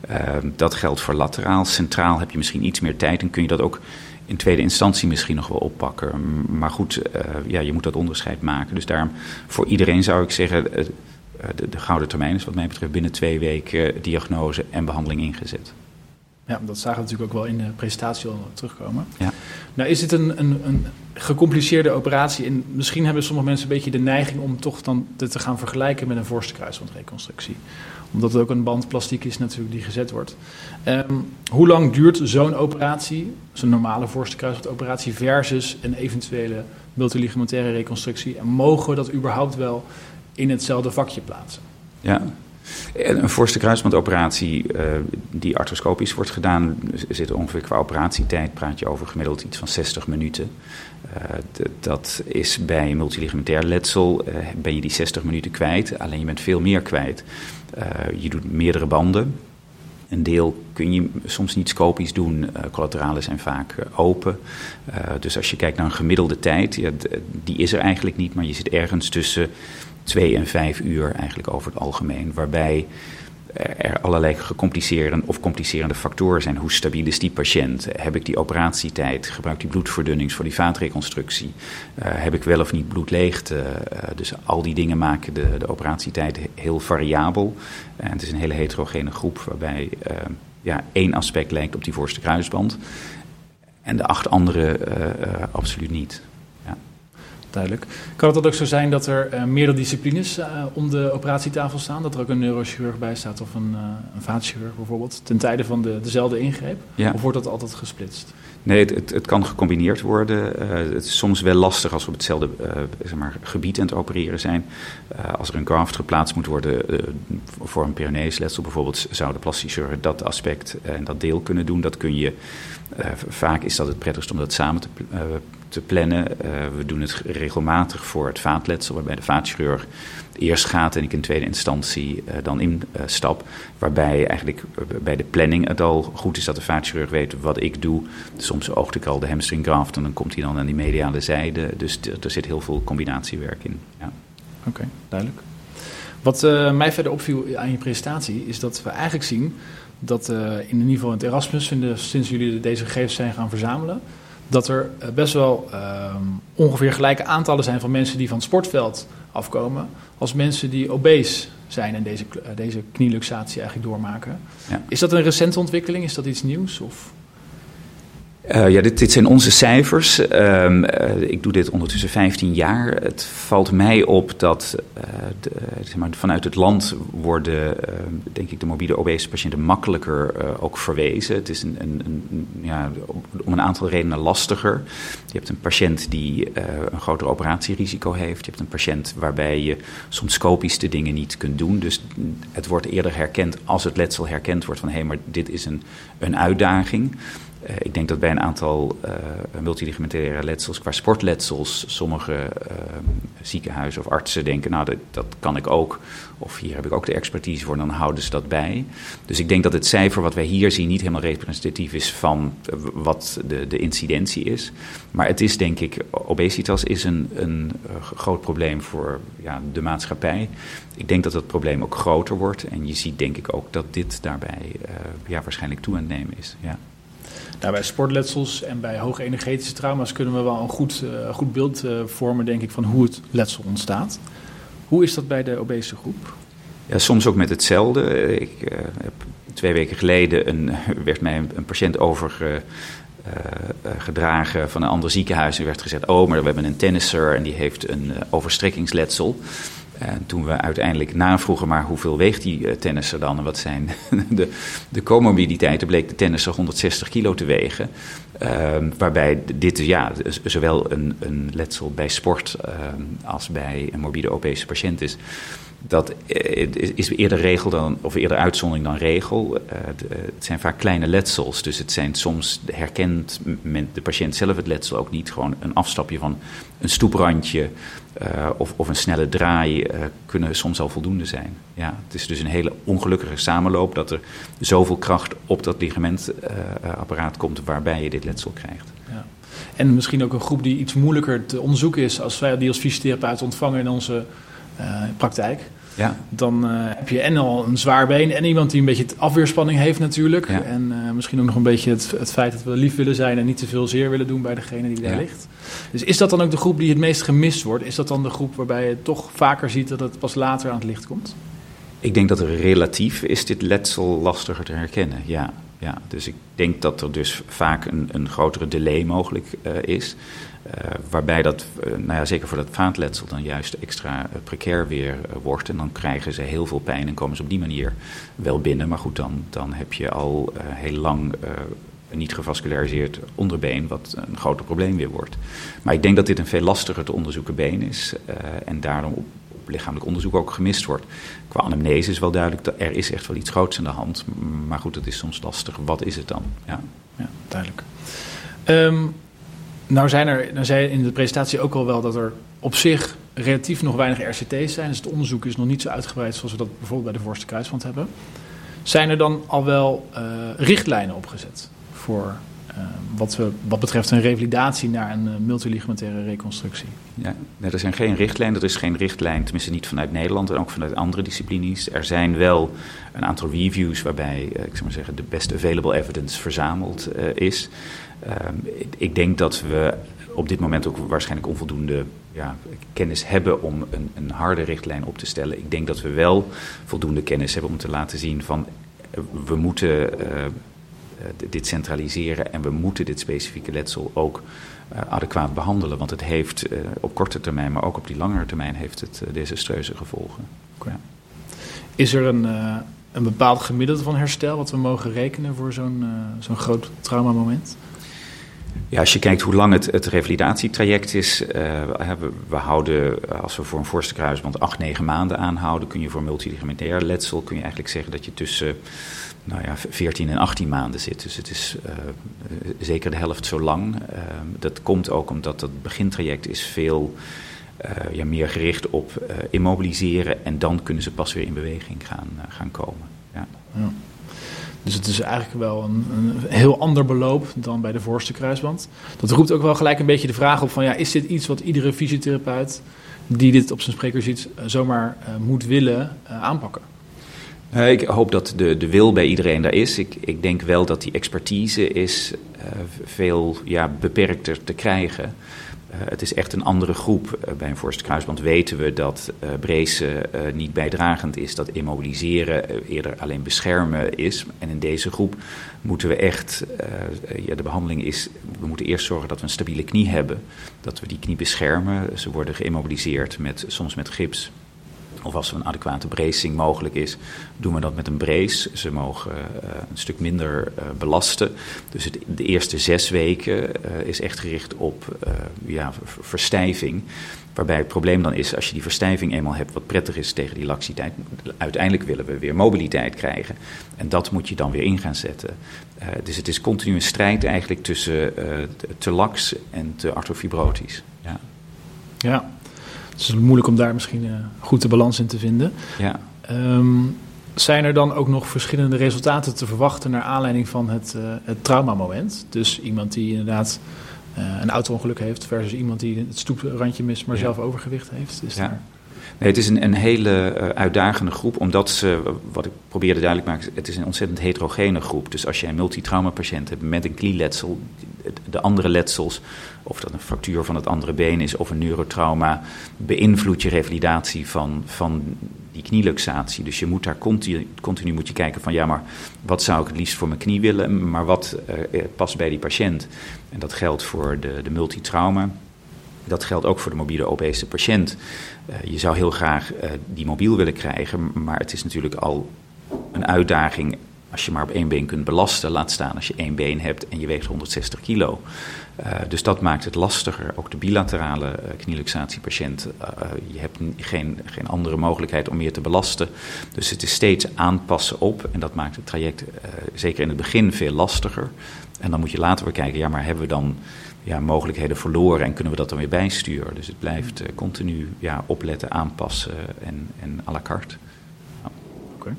Uh, dat geldt voor lateraal. Centraal heb je misschien iets meer tijd en kun je dat ook in tweede instantie misschien nog wel oppakken. Maar goed, uh, ja, je moet dat onderscheid maken. Dus daarom voor iedereen zou ik zeggen, de, de, gouden termijn is wat mij betreft binnen twee weken diagnose en behandeling ingezet. Ja, dat zagen we natuurlijk ook wel in de presentatie al terugkomen. Ja. Nou is dit een, een, een gecompliceerde operatie en misschien hebben sommige mensen een beetje de neiging om toch dan dit te gaan vergelijken met een voorste kruisbandreconstructie. Omdat het ook een bandplastiek is natuurlijk die gezet wordt. Um, hoe lang duurt zo'n operatie, zo'n normale voorste kruisbandoperatie versus een eventuele multiligamentaire reconstructie? En mogen we dat überhaupt wel in hetzelfde vakje plaatsen? Ja, een voorste kruisbandoperatie uh, die arthroscopisch wordt gedaan, zit ongeveer qua operatietijd, praat je over gemiddeld iets van 60 minuten. Uh, dat is bij multiligamentair letsel, uh, ben je die 60 minuten kwijt, alleen je bent veel meer kwijt. je doet meerdere banden. Een deel kun je soms niet scopisch doen, uh, collateralen zijn vaak open. dus als je kijkt naar een gemiddelde tijd, ja, die is er eigenlijk niet, maar je zit ergens tussen twee en vijf uur eigenlijk over het algemeen. Waarbij er allerlei gecompliceerde of complicerende factoren zijn. Hoe stabiel is die patiënt? Heb ik die operatietijd? Gebruik die bloedverdunnings voor die vaatreconstructie? Uh, heb ik wel of niet bloedleegte? Uh, dus al die dingen maken de, de operatietijd heel variabel. Het is een hele heterogene groep waarbij ja, één aspect lijkt op die voorste kruisband. En de acht andere absoluut niet duidelijk. Kan het dan ook zo zijn dat er uh, meerdere disciplines uh, om de operatietafel staan? Dat er ook een neurochirurg bij staat of een, uh, een vaatchirurg bijvoorbeeld, ten tijde van de, dezelfde ingreep? Ja. Of wordt dat altijd gesplitst? Nee, het, het, het kan gecombineerd worden. het is soms wel lastig als we op hetzelfde zeg maar, gebied aan het opereren zijn. als er een graft geplaatst moet worden voor een peroneesletsel bijvoorbeeld, zou de plastic chirurg dat aspect en dat deel kunnen doen. Dat kun je, vaak is dat het prettigst om dat samen te te plannen. we doen het regelmatig voor het vaatletsel, waarbij de vaatchirurg eerst gaat en ik in tweede instantie dan instap. Waarbij eigenlijk bij de planning het al goed is dat de vaatchirurg weet wat ik doe. Soms oogt ik al de hamstring graft en dan komt hij dan aan die mediale zijde. Dus er zit heel veel combinatiewerk in. Ja. Oké, duidelijk. Wat uh, mij verder opviel aan je presentatie is dat we eigenlijk zien dat uh, in ieder geval in het Erasmus, sinds jullie deze gegevens zijn gaan verzamelen, dat er uh, best wel ongeveer gelijke aantallen zijn van mensen die van het sportveld afkomen, als mensen die obese zijn en deze, deze knieluxatie eigenlijk doormaken. Ja. Is dat een recente ontwikkeling? Is dat iets nieuws? Of? Uh, ja, dit, zijn onze cijfers. Uh, uh, ik doe dit ondertussen 15 jaar. Het valt mij op dat de, zeg maar, vanuit het land worden, ehm, denk ik, de mobiele obese patiënten makkelijker ook verwezen. Het is een, een, een, ja, om een aantal redenen lastiger. Je hebt een patiënt die een groter operatierisico heeft. Je hebt een patiënt waarbij je soms scopische dingen niet kunt doen. Dus het wordt eerder herkend als het letsel herkend wordt van hé, hey, maar dit is een, een uitdaging. Uh, ik denk dat bij een aantal uh, letsels, qua sportletsels, sommige uh, ziekenhuizen of artsen denken, nou dat, dat, kan ik ook, of hier heb ik ook de expertise voor, dan houden ze dat bij. Dus ik denk dat het cijfer wat wij hier zien niet helemaal representatief is van wat de, de incidentie is. Maar het is denk ik, obesitas is een, een groot probleem voor ja, de maatschappij. Ik denk dat het probleem ook groter wordt en je ziet denk ik ook dat dit daarbij ja, waarschijnlijk toe aan het nemen is. Ja. Nou, bij sportletsels en bij hoge energetische trauma's kunnen we wel een goed, uh, goed beeld uh, vormen, denk ik, van hoe het letsel ontstaat. Hoe is dat bij de obese groep? Ja, soms ook met hetzelfde. Ik uh, heb twee weken geleden een, werd mij een, patiënt overgedragen van een ander ziekenhuis en werd gezegd: Oh, maar we hebben een tennisser en die heeft een overstrekkingsletsel. En toen we uiteindelijk navroegen, maar hoeveel weegt die uh, tennisser dan en wat zijn de, de comorbiditeiten, bleek de tennisser 160 kilo te wegen. Uh, waarbij dit ja, zowel een, een letsel bij sport uh, als bij een morbide obese patiënt is dat eh, is eerder regel dan, of eerder uitzondering dan regel. Het zijn vaak kleine letsels, dus het zijn soms herkent de patiënt zelf het letsel ook niet. Gewoon een afstapje van een stoeprandje uh, of, of, een snelle draai uh, kunnen soms al voldoende zijn. Ja, het is dus een hele ongelukkige samenloop dat er zoveel kracht op dat ligamentapparaat komt waarbij je dit letsel krijgt. Ja. En misschien ook een groep die iets moeilijker te onderzoeken is als wij die als fysiotherapeut ontvangen in onze praktijk. Ja. Dan uh, heb je en al een zwaar been en iemand die een beetje afweerspanning heeft natuurlijk. Ja. En uh, misschien ook nog een beetje het, het, feit dat we lief willen zijn en niet te veel zeer willen doen bij degene die daar ja. ligt. Dus is dat dan ook de groep die het meest gemist wordt? Is dat dan de groep waarbij je toch vaker ziet dat het pas later aan het licht komt? Ik denk dat er relatief is dit letsel lastiger te herkennen, ja. ja. Dus ik denk dat er dus vaak een, een grotere delay mogelijk uh, is. Uh, waarbij dat, uh, nou ja, zeker voor dat vaatletsel, dan juist extra uh, precair weer wordt. En dan krijgen ze heel veel pijn en komen ze op die manier wel binnen. Maar goed, dan, dan heb je al heel lang een niet gevasculariseerd onderbeen, wat een groter probleem weer wordt. Maar ik denk dat dit een veel lastiger te onderzoeken been is. en daarom op, lichamelijk onderzoek ook gemist wordt. Qua anamnese is wel duidelijk dat er is echt wel iets groots aan de hand. Maar goed, het is soms lastig. Wat is het dan? Ja, ja duidelijk. Um, nou zijn er, nou zei in de presentatie ook al wel dat er op zich relatief nog weinig RCT's zijn. Dus het onderzoek is nog niet zo uitgebreid zoals we dat bijvoorbeeld bij de Voorste Kruiswand hebben. Zijn er dan al wel uh, richtlijnen opgezet voor uh, wat, we, wat betreft een revalidatie naar een uh, multiligamentaire reconstructie? Ja, er zijn geen richtlijnen. Er is geen richtlijn, tenminste niet vanuit Nederland en ook vanuit andere disciplines. Er zijn wel een aantal reviews waarbij, ik zou maar zeggen, de best available evidence verzameld is. Um, ik denk dat we op dit moment ook waarschijnlijk onvoldoende ja, kennis hebben om een, een, harde richtlijn op te stellen. Ik denk dat we wel voldoende kennis hebben om te laten zien van we moeten uh, dit centraliseren en we moeten dit specifieke letsel ook uh, adequaat behandelen. Want het heeft op korte termijn, maar ook op die langere termijn heeft het desastreuze gevolgen. Is er een, een bepaald gemiddelde van herstel wat we mogen rekenen voor zo'n zo'n groot traumamoment? Ja, als je kijkt hoe lang het, het revalidatietraject is, uh, we, we, houden, als we voor een voorste kruisband acht, negen maanden aanhouden, kun je voor multiligamentair letsel, kun je eigenlijk zeggen dat je tussen nou ja, 14 en 18 maanden zit. Dus het is uh, zeker de helft zo lang. Uh, dat komt ook omdat het begintraject is veel ja, meer gericht op immobiliseren en dan kunnen ze pas weer in beweging gaan, gaan komen. Ja. ja. Dus het is eigenlijk wel een, een, heel ander beloop dan bij de voorste kruisband. Dat roept ook wel gelijk een beetje de vraag op van ja, is dit iets wat iedere fysiotherapeut die dit op zijn spreker ziet zomaar moet willen aanpakken? Uh, ik hoop dat de, de wil bij iedereen daar is. Ik, ik denk wel dat die expertise is veel ja, beperkter te krijgen. Het is echt een andere groep. bij een voorste kruisband weten we dat uh, brace niet bijdragend is, dat immobiliseren eerder alleen beschermen is. En in deze groep moeten we echt, ja, de behandeling is, we moeten eerst zorgen dat we een stabiele knie hebben, dat we die knie beschermen. Ze worden geïmmobiliseerd met, soms met gips of als er een adequate bracing mogelijk is, doen we dat met een brace. Ze mogen uh, een stuk minder uh, belasten. Dus de eerste zes weken uh, is echt gericht op ja, verstijving. Waarbij het probleem dan is, als je die verstijving eenmaal hebt, wat prettig is tegen die laxiteit, uiteindelijk willen we weer mobiliteit krijgen. En dat moet je dan weer in gaan zetten. dus het is continu een strijd eigenlijk tussen te lax en te artrofibrotisch. Ja. ja. Het is moeilijk om daar misschien uh, goed de balans in te vinden. Ja. Um, zijn er dan ook nog verschillende resultaten te verwachten naar aanleiding van het, uh, het traumamoment? Dus iemand die inderdaad uh, een auto-ongeluk heeft versus iemand die het stoeprandje mist, maar ja. zelf overgewicht heeft. Is ja. Daar... Het is een, een hele uh, uitdagende groep, omdat ze, wat ik probeerde duidelijk te maken, het is een ontzettend heterogene groep. Dus als je een multitrauma-patiënt hebt met een knieletsel, de andere letsels, of dat een fractuur van het andere been is of een neurotrauma, beïnvloedt je revalidatie van, van die knieluxatie. Dus je moet daar continu, continu moet je kijken van ja, maar wat zou ik het liefst voor mijn knie willen, maar wat uh, past bij die patiënt. En dat geldt voor de, de multitrauma. Dat geldt ook voor de mobiele obese patiënt. Uh, je zou heel graag uh, die mobiel willen krijgen, maar het is natuurlijk al een uitdaging als je maar op één been kunt belasten, laat staan als je één been hebt en je weegt 160 kilo. Uh, dus dat maakt het lastiger. Ook de bilaterale uh, knieluxatiepatiënt, uh, je hebt geen, geen andere mogelijkheid om meer te belasten. Dus het is steeds aanpassen op en dat maakt het traject zeker in het begin veel lastiger. En dan moet je later weer kijken, ja maar hebben we dan ja, mogelijkheden verloren en kunnen we dat dan weer bijsturen. Dus het blijft continu ja, opletten, aanpassen en, en à la carte. Okay.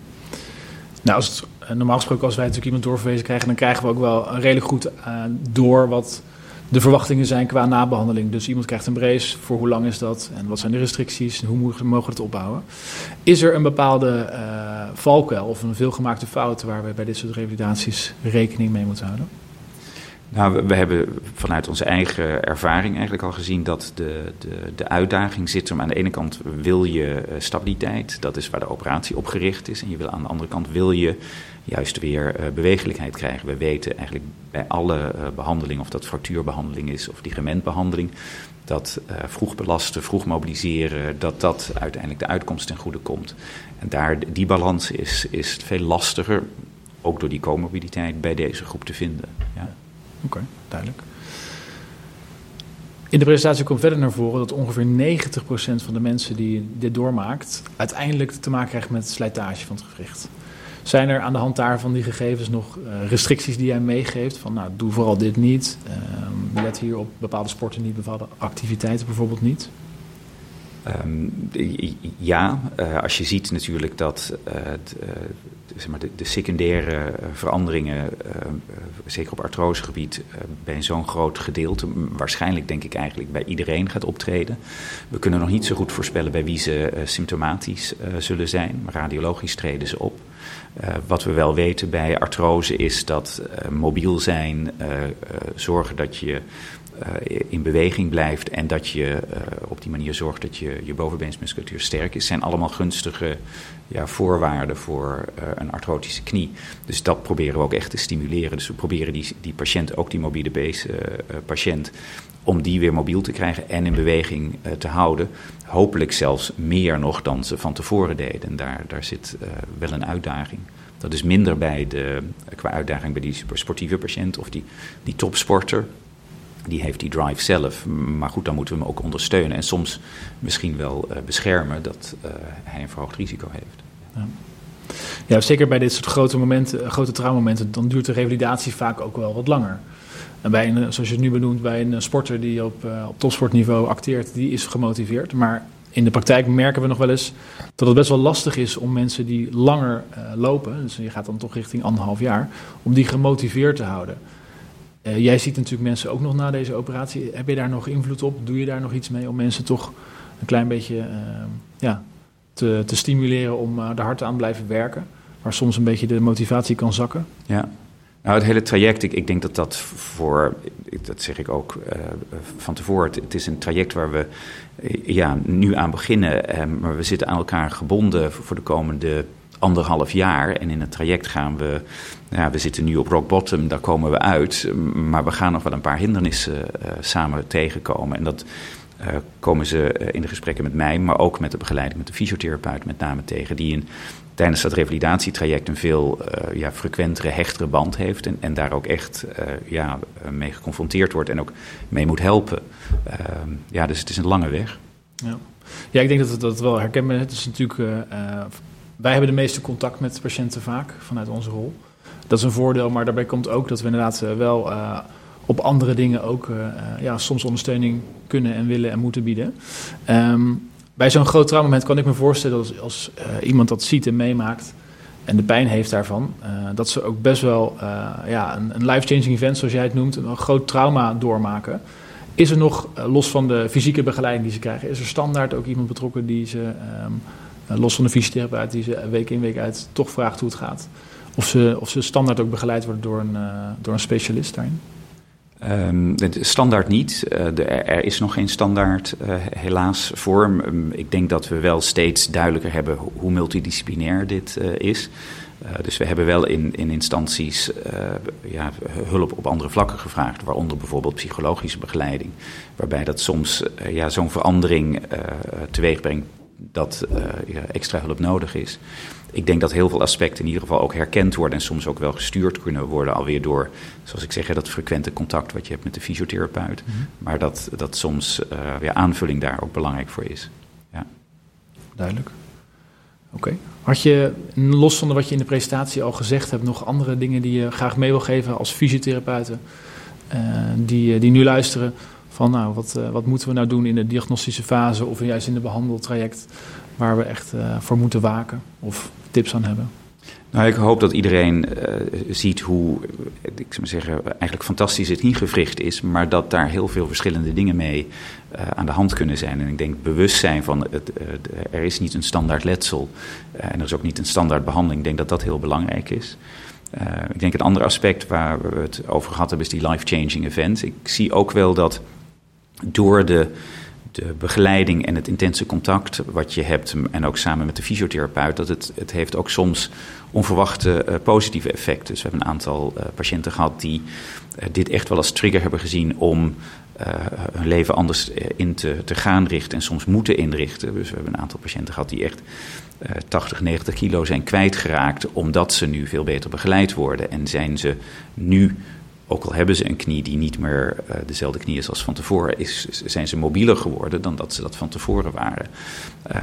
Nou, als het normaal gesproken als wij natuurlijk iemand doorverwezen krijgen, dan krijgen we ook wel redelijk goed uh, door wat de verwachtingen zijn qua nabehandeling. Dus iemand krijgt een brace, voor hoe lang is dat en wat zijn de restricties en hoe mogen we het opbouwen. Is er een bepaalde valkuil of een veelgemaakte fout waar we bij dit soort revalidaties rekening mee moeten houden? Nou, we, hebben vanuit onze eigen ervaring eigenlijk al gezien dat de, de, de uitdaging zit om aan de ene kant wil je uh, stabiliteit, dat is waar de operatie op gericht is. En je wil aan de andere kant wil je juist weer uh, bewegelijkheid krijgen. We weten eigenlijk bij alle uh, behandeling, of dat fractuurbehandeling is of ligamentbehandeling, dat vroeg belasten, vroeg mobiliseren, dat dat uiteindelijk de uitkomst ten goede komt. En daar, die balans is, is veel lastiger, ook door die comorbiditeit, bij deze groep te vinden. Ja. Oké, duidelijk. In de presentatie komt verder naar voren dat ongeveer 90% van de mensen die dit doormaakt, uiteindelijk te maken krijgt met slijtage van het gewricht. Zijn er aan de hand daarvan die gegevens nog uh, restricties die jij meegeeft? Van nou, doe vooral dit niet. Uh, let hier op bepaalde sporten niet, bepaalde activiteiten bijvoorbeeld niet? Um, ja, uh, als je ziet natuurlijk dat het, zeg maar, de, de, secundaire veranderingen, zeker op artrosegebied, bij zo'n groot gedeelte, waarschijnlijk denk ik eigenlijk bij iedereen gaat optreden. We kunnen nog niet zo goed voorspellen bij wie ze symptomatisch zullen zijn, maar radiologisch treden ze op. Wat we wel weten bij artrose is dat mobiel zijn, zorgen dat je in beweging blijft en dat je op die manier zorgt dat je, je bovenbeensmusculatuur sterk is, zijn allemaal gunstige ja, voorwaarden voor een artrotische knie. Dus dat proberen we ook echt te stimuleren. Dus we proberen die, die patiënt, ook die mobiele base patiënt, om die weer mobiel te krijgen en in beweging te houden. Hopelijk zelfs meer nog dan ze van tevoren deden. En daar, daar zit wel een uitdaging. Dat is minder bij de, qua uitdaging bij die sportieve patiënt of die, die topsporter. Die heeft die drive zelf. Maar goed, dan moeten we hem ook ondersteunen en soms misschien wel uh, beschermen dat uh, hij een verhoogd risico heeft. Ja. ja. zeker bij dit soort grote momenten, grote traumamomenten, dan duurt de revalidatie vaak ook wel wat langer. En bij een, zoals je het nu benoemt, bij een sporter die op, uh, op topsportniveau acteert, die is gemotiveerd. Maar in de praktijk merken we nog wel eens dat het best wel lastig is om mensen die langer lopen, dus je gaat dan toch richting anderhalf jaar, om die gemotiveerd te houden. Uh, jij ziet natuurlijk mensen ook nog na deze operatie. Heb je daar nog invloed op? Doe je daar nog iets mee om mensen toch een klein beetje uh, ja, te, te, stimuleren om uh, er hard aan blijven werken? Waar soms een beetje de motivatie kan zakken? Ja, nou, het hele traject, ik, ik, denk dat dat voor, dat zeg ik ook van tevoren, het, is een traject waar we ja, nu aan beginnen, maar we zitten aan elkaar gebonden voor de komende anderhalf jaar. En in het traject gaan we, ja, we zitten nu op rock bottom, daar komen we uit. Maar we gaan nog wel een paar hindernissen uh, samen tegenkomen. En dat uh, komen ze uh, in de gesprekken met mij, maar ook met de begeleiding met de fysiotherapeut met name tegen. Die in, tijdens dat revalidatietraject een veel ja, frequentere, hechtere band heeft. En, en daar ook echt ja, mee geconfronteerd wordt en ook mee moet helpen. Ehm, ja, dus het is een lange weg. Ja. Ja, ik denk dat het, dat wel herkenbaar is. Het is natuurlijk wij hebben de meeste contact met patiënten vaak vanuit onze rol. Dat is een voordeel, maar daarbij komt ook dat we inderdaad eh, wel uh, op andere dingen ook uh, ja, soms ondersteuning kunnen en willen en moeten bieden. Um, bij zo'n groot traumamoment kan ik me voorstellen dat als, als iemand dat ziet en meemaakt en de pijn heeft daarvan, dat ze ook best wel ja, een, een life-changing event, zoals jij het noemt, een groot trauma doormaken. Is er nog, los van de fysieke begeleiding die ze krijgen, is er standaard ook iemand betrokken die ze um, eh, los van de fysiotherapeut die ze week in week uit toch vraagt hoe het gaat. Of ze, of ze standaard ook begeleid worden door een, uh, door een specialist daarin? Um, standaard niet. De, er is nog geen standaard, uh, helaas. Um, ik denk dat we wel steeds duidelijker hebben hoe multidisciplinair dit is. dus we hebben wel in, in instanties ja, hulp op andere vlakken gevraagd, waaronder bijvoorbeeld psychologische begeleiding, waarbij dat soms ja, zo'n verandering teweeg brengt dat uh, extra hulp nodig is. Ik denk dat heel veel aspecten in ieder geval ook herkend worden en soms ook wel gestuurd kunnen worden, alweer door, zoals ik zeg, dat frequente contact wat je hebt met de fysiotherapeut. Mm -hmm. Maar dat, dat soms uh, ja, aanvulling daar ook belangrijk voor is. Ja. Duidelijk. Oké. Okay. Had je, los van wat je in de presentatie al gezegd hebt, nog andere dingen die je graag mee wil geven als fysiotherapeuten uh, die, die nu luisteren? Van nou, wat, uh, wat moeten we nou doen in de diagnostische fase of juist in de behandeltraject waar we echt uh, voor moeten waken of tips aan hebben? Nou, ik hoop dat iedereen uh, ziet hoe, ik zou zeggen, eigenlijk fantastisch het ingevricht is, maar dat daar heel veel verschillende dingen mee aan de hand kunnen zijn. En ik denk bewustzijn van, het, er is niet een standaard letsel en er is ook niet een standaard behandeling. Ik denk dat dat heel belangrijk is. ik denk een ander aspect waar we het over gehad hebben is die life-changing event. Ik zie ook wel dat door de, de begeleiding en het intense contact wat je hebt, en ook samen met de fysiotherapeut, dat het, het heeft ook soms onverwachte uh, positieve effecten. Dus we hebben een aantal uh, patiënten gehad die uh, dit echt wel als trigger hebben gezien om hun leven anders in te, te gaan richten en soms moeten inrichten. Dus we hebben een aantal patiënten gehad die echt 80, 90 kilo zijn kwijtgeraakt, omdat ze nu veel beter begeleid worden en zijn ze nu ook al hebben ze een knie die niet meer uh, dezelfde knie is als van tevoren, is, zijn ze mobieler geworden dan dat ze dat van tevoren waren.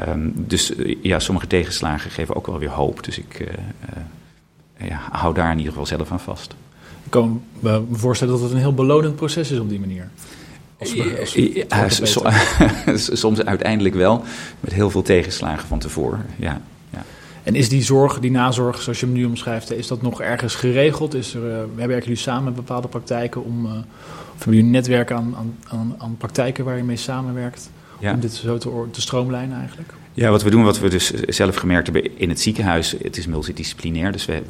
Um, dus uh, ja, sommige tegenslagen geven ook wel weer hoop. Dus ik uh, ja, hou daar in ieder geval zelf aan vast. Ik kan me voorstellen dat het een heel belonend proces is op die manier. Als we, als we ja, soms uiteindelijk wel, met heel veel tegenslagen van tevoren. Ja. En is die zorg, die nazorg, zoals je hem nu omschrijft, is dat nog ergens geregeld? Is er, uh, werken jullie samen met bepaalde praktijken om, uh, of hebben jullie een netwerk aan, aan, aan praktijken waar je mee samenwerkt? Ja. Om dit zo te, te stroomlijnen eigenlijk? Ja, wat we doen, wat we dus zelf gemerkt hebben in het ziekenhuis, het is multidisciplinair. Dus we,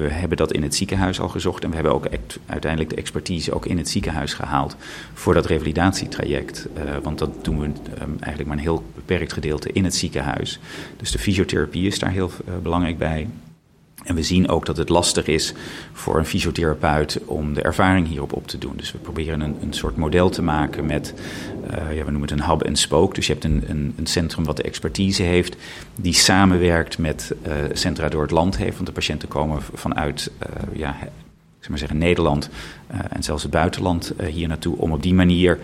we hebben dat in het ziekenhuis al gezocht en we hebben ook uiteindelijk de expertise ook in het ziekenhuis gehaald voor dat revalidatietraject. Uh, want dat doen we um, eigenlijk maar een heel beperkt gedeelte in het ziekenhuis. Dus de fysiotherapie is daar heel uh, belangrijk bij. En we zien ook dat het lastig is voor een fysiotherapeut om de ervaring hierop op te doen. Dus we proberen een, een soort model te maken met, uh, ja, we noemen het een hub en spoke. Dus je hebt een, een, een centrum wat de expertise heeft, die samenwerkt met uh, centra door het land heeft. Want de patiënten komen vanuit uh, ja, zeg maar zeggen, Nederland en zelfs het buitenland hier naartoe. Om op die manier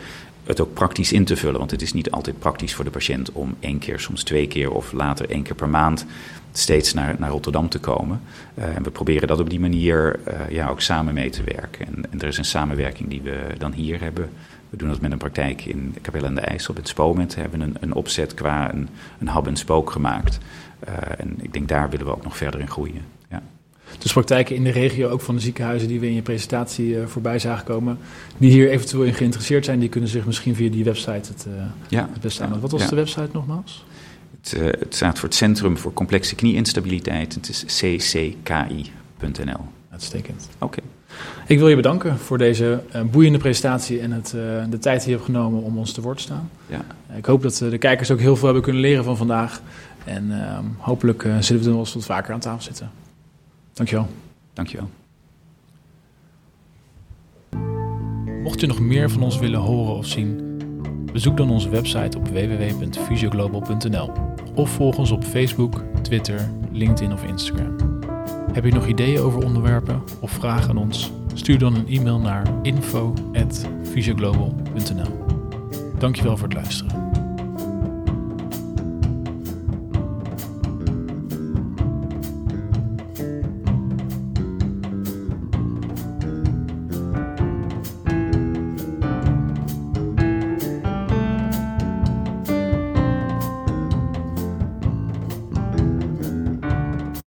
het ook praktisch in te vullen. Want het is niet altijd praktisch voor de patiënt om één keer, soms twee keer of later één keer per maand steeds naar, naar Rotterdam te komen. en we proberen dat op die manier ja, ook samen mee te werken. En, er is een samenwerking die we dan hier hebben we doen dat met een praktijk in Capelle aan de IJssel, met Spomet. We hebben een, een opzet qua een, een hub en spook gemaakt. Uh, en ik denk daar willen we ook nog verder in groeien. Dus praktijken in de regio, ook van de ziekenhuizen die we in je presentatie uh, voorbij zagen komen, die hier eventueel in geïnteresseerd zijn, die kunnen zich misschien via die website het, uh, ja. het beste aan. Wat was ja. de website nogmaals? Het, het, staat voor het Centrum voor Complexe Knieinstabiliteit. Het is ccky.nl. Uitstekend. Oké. Ik wil je bedanken voor deze uh, boeiende presentatie en het, uh, de tijd die je hebt genomen om ons te woord te staan. Ja. Ik hoop dat uh, de kijkers ook heel veel hebben kunnen leren van vandaag. En ehm, hopelijk zullen we nog eens wat vaker aan tafel zitten. Dankjewel. Dankjewel. Mocht je nog meer van ons willen horen of zien, bezoek dan onze website op www.fysioglobal.nl of volg ons op Facebook, Twitter, LinkedIn of Instagram. Heb je nog ideeën over onderwerpen of vragen aan ons? Stuur dan een e-mail naar info.fysioglobal.nl Dankjewel voor het luisteren.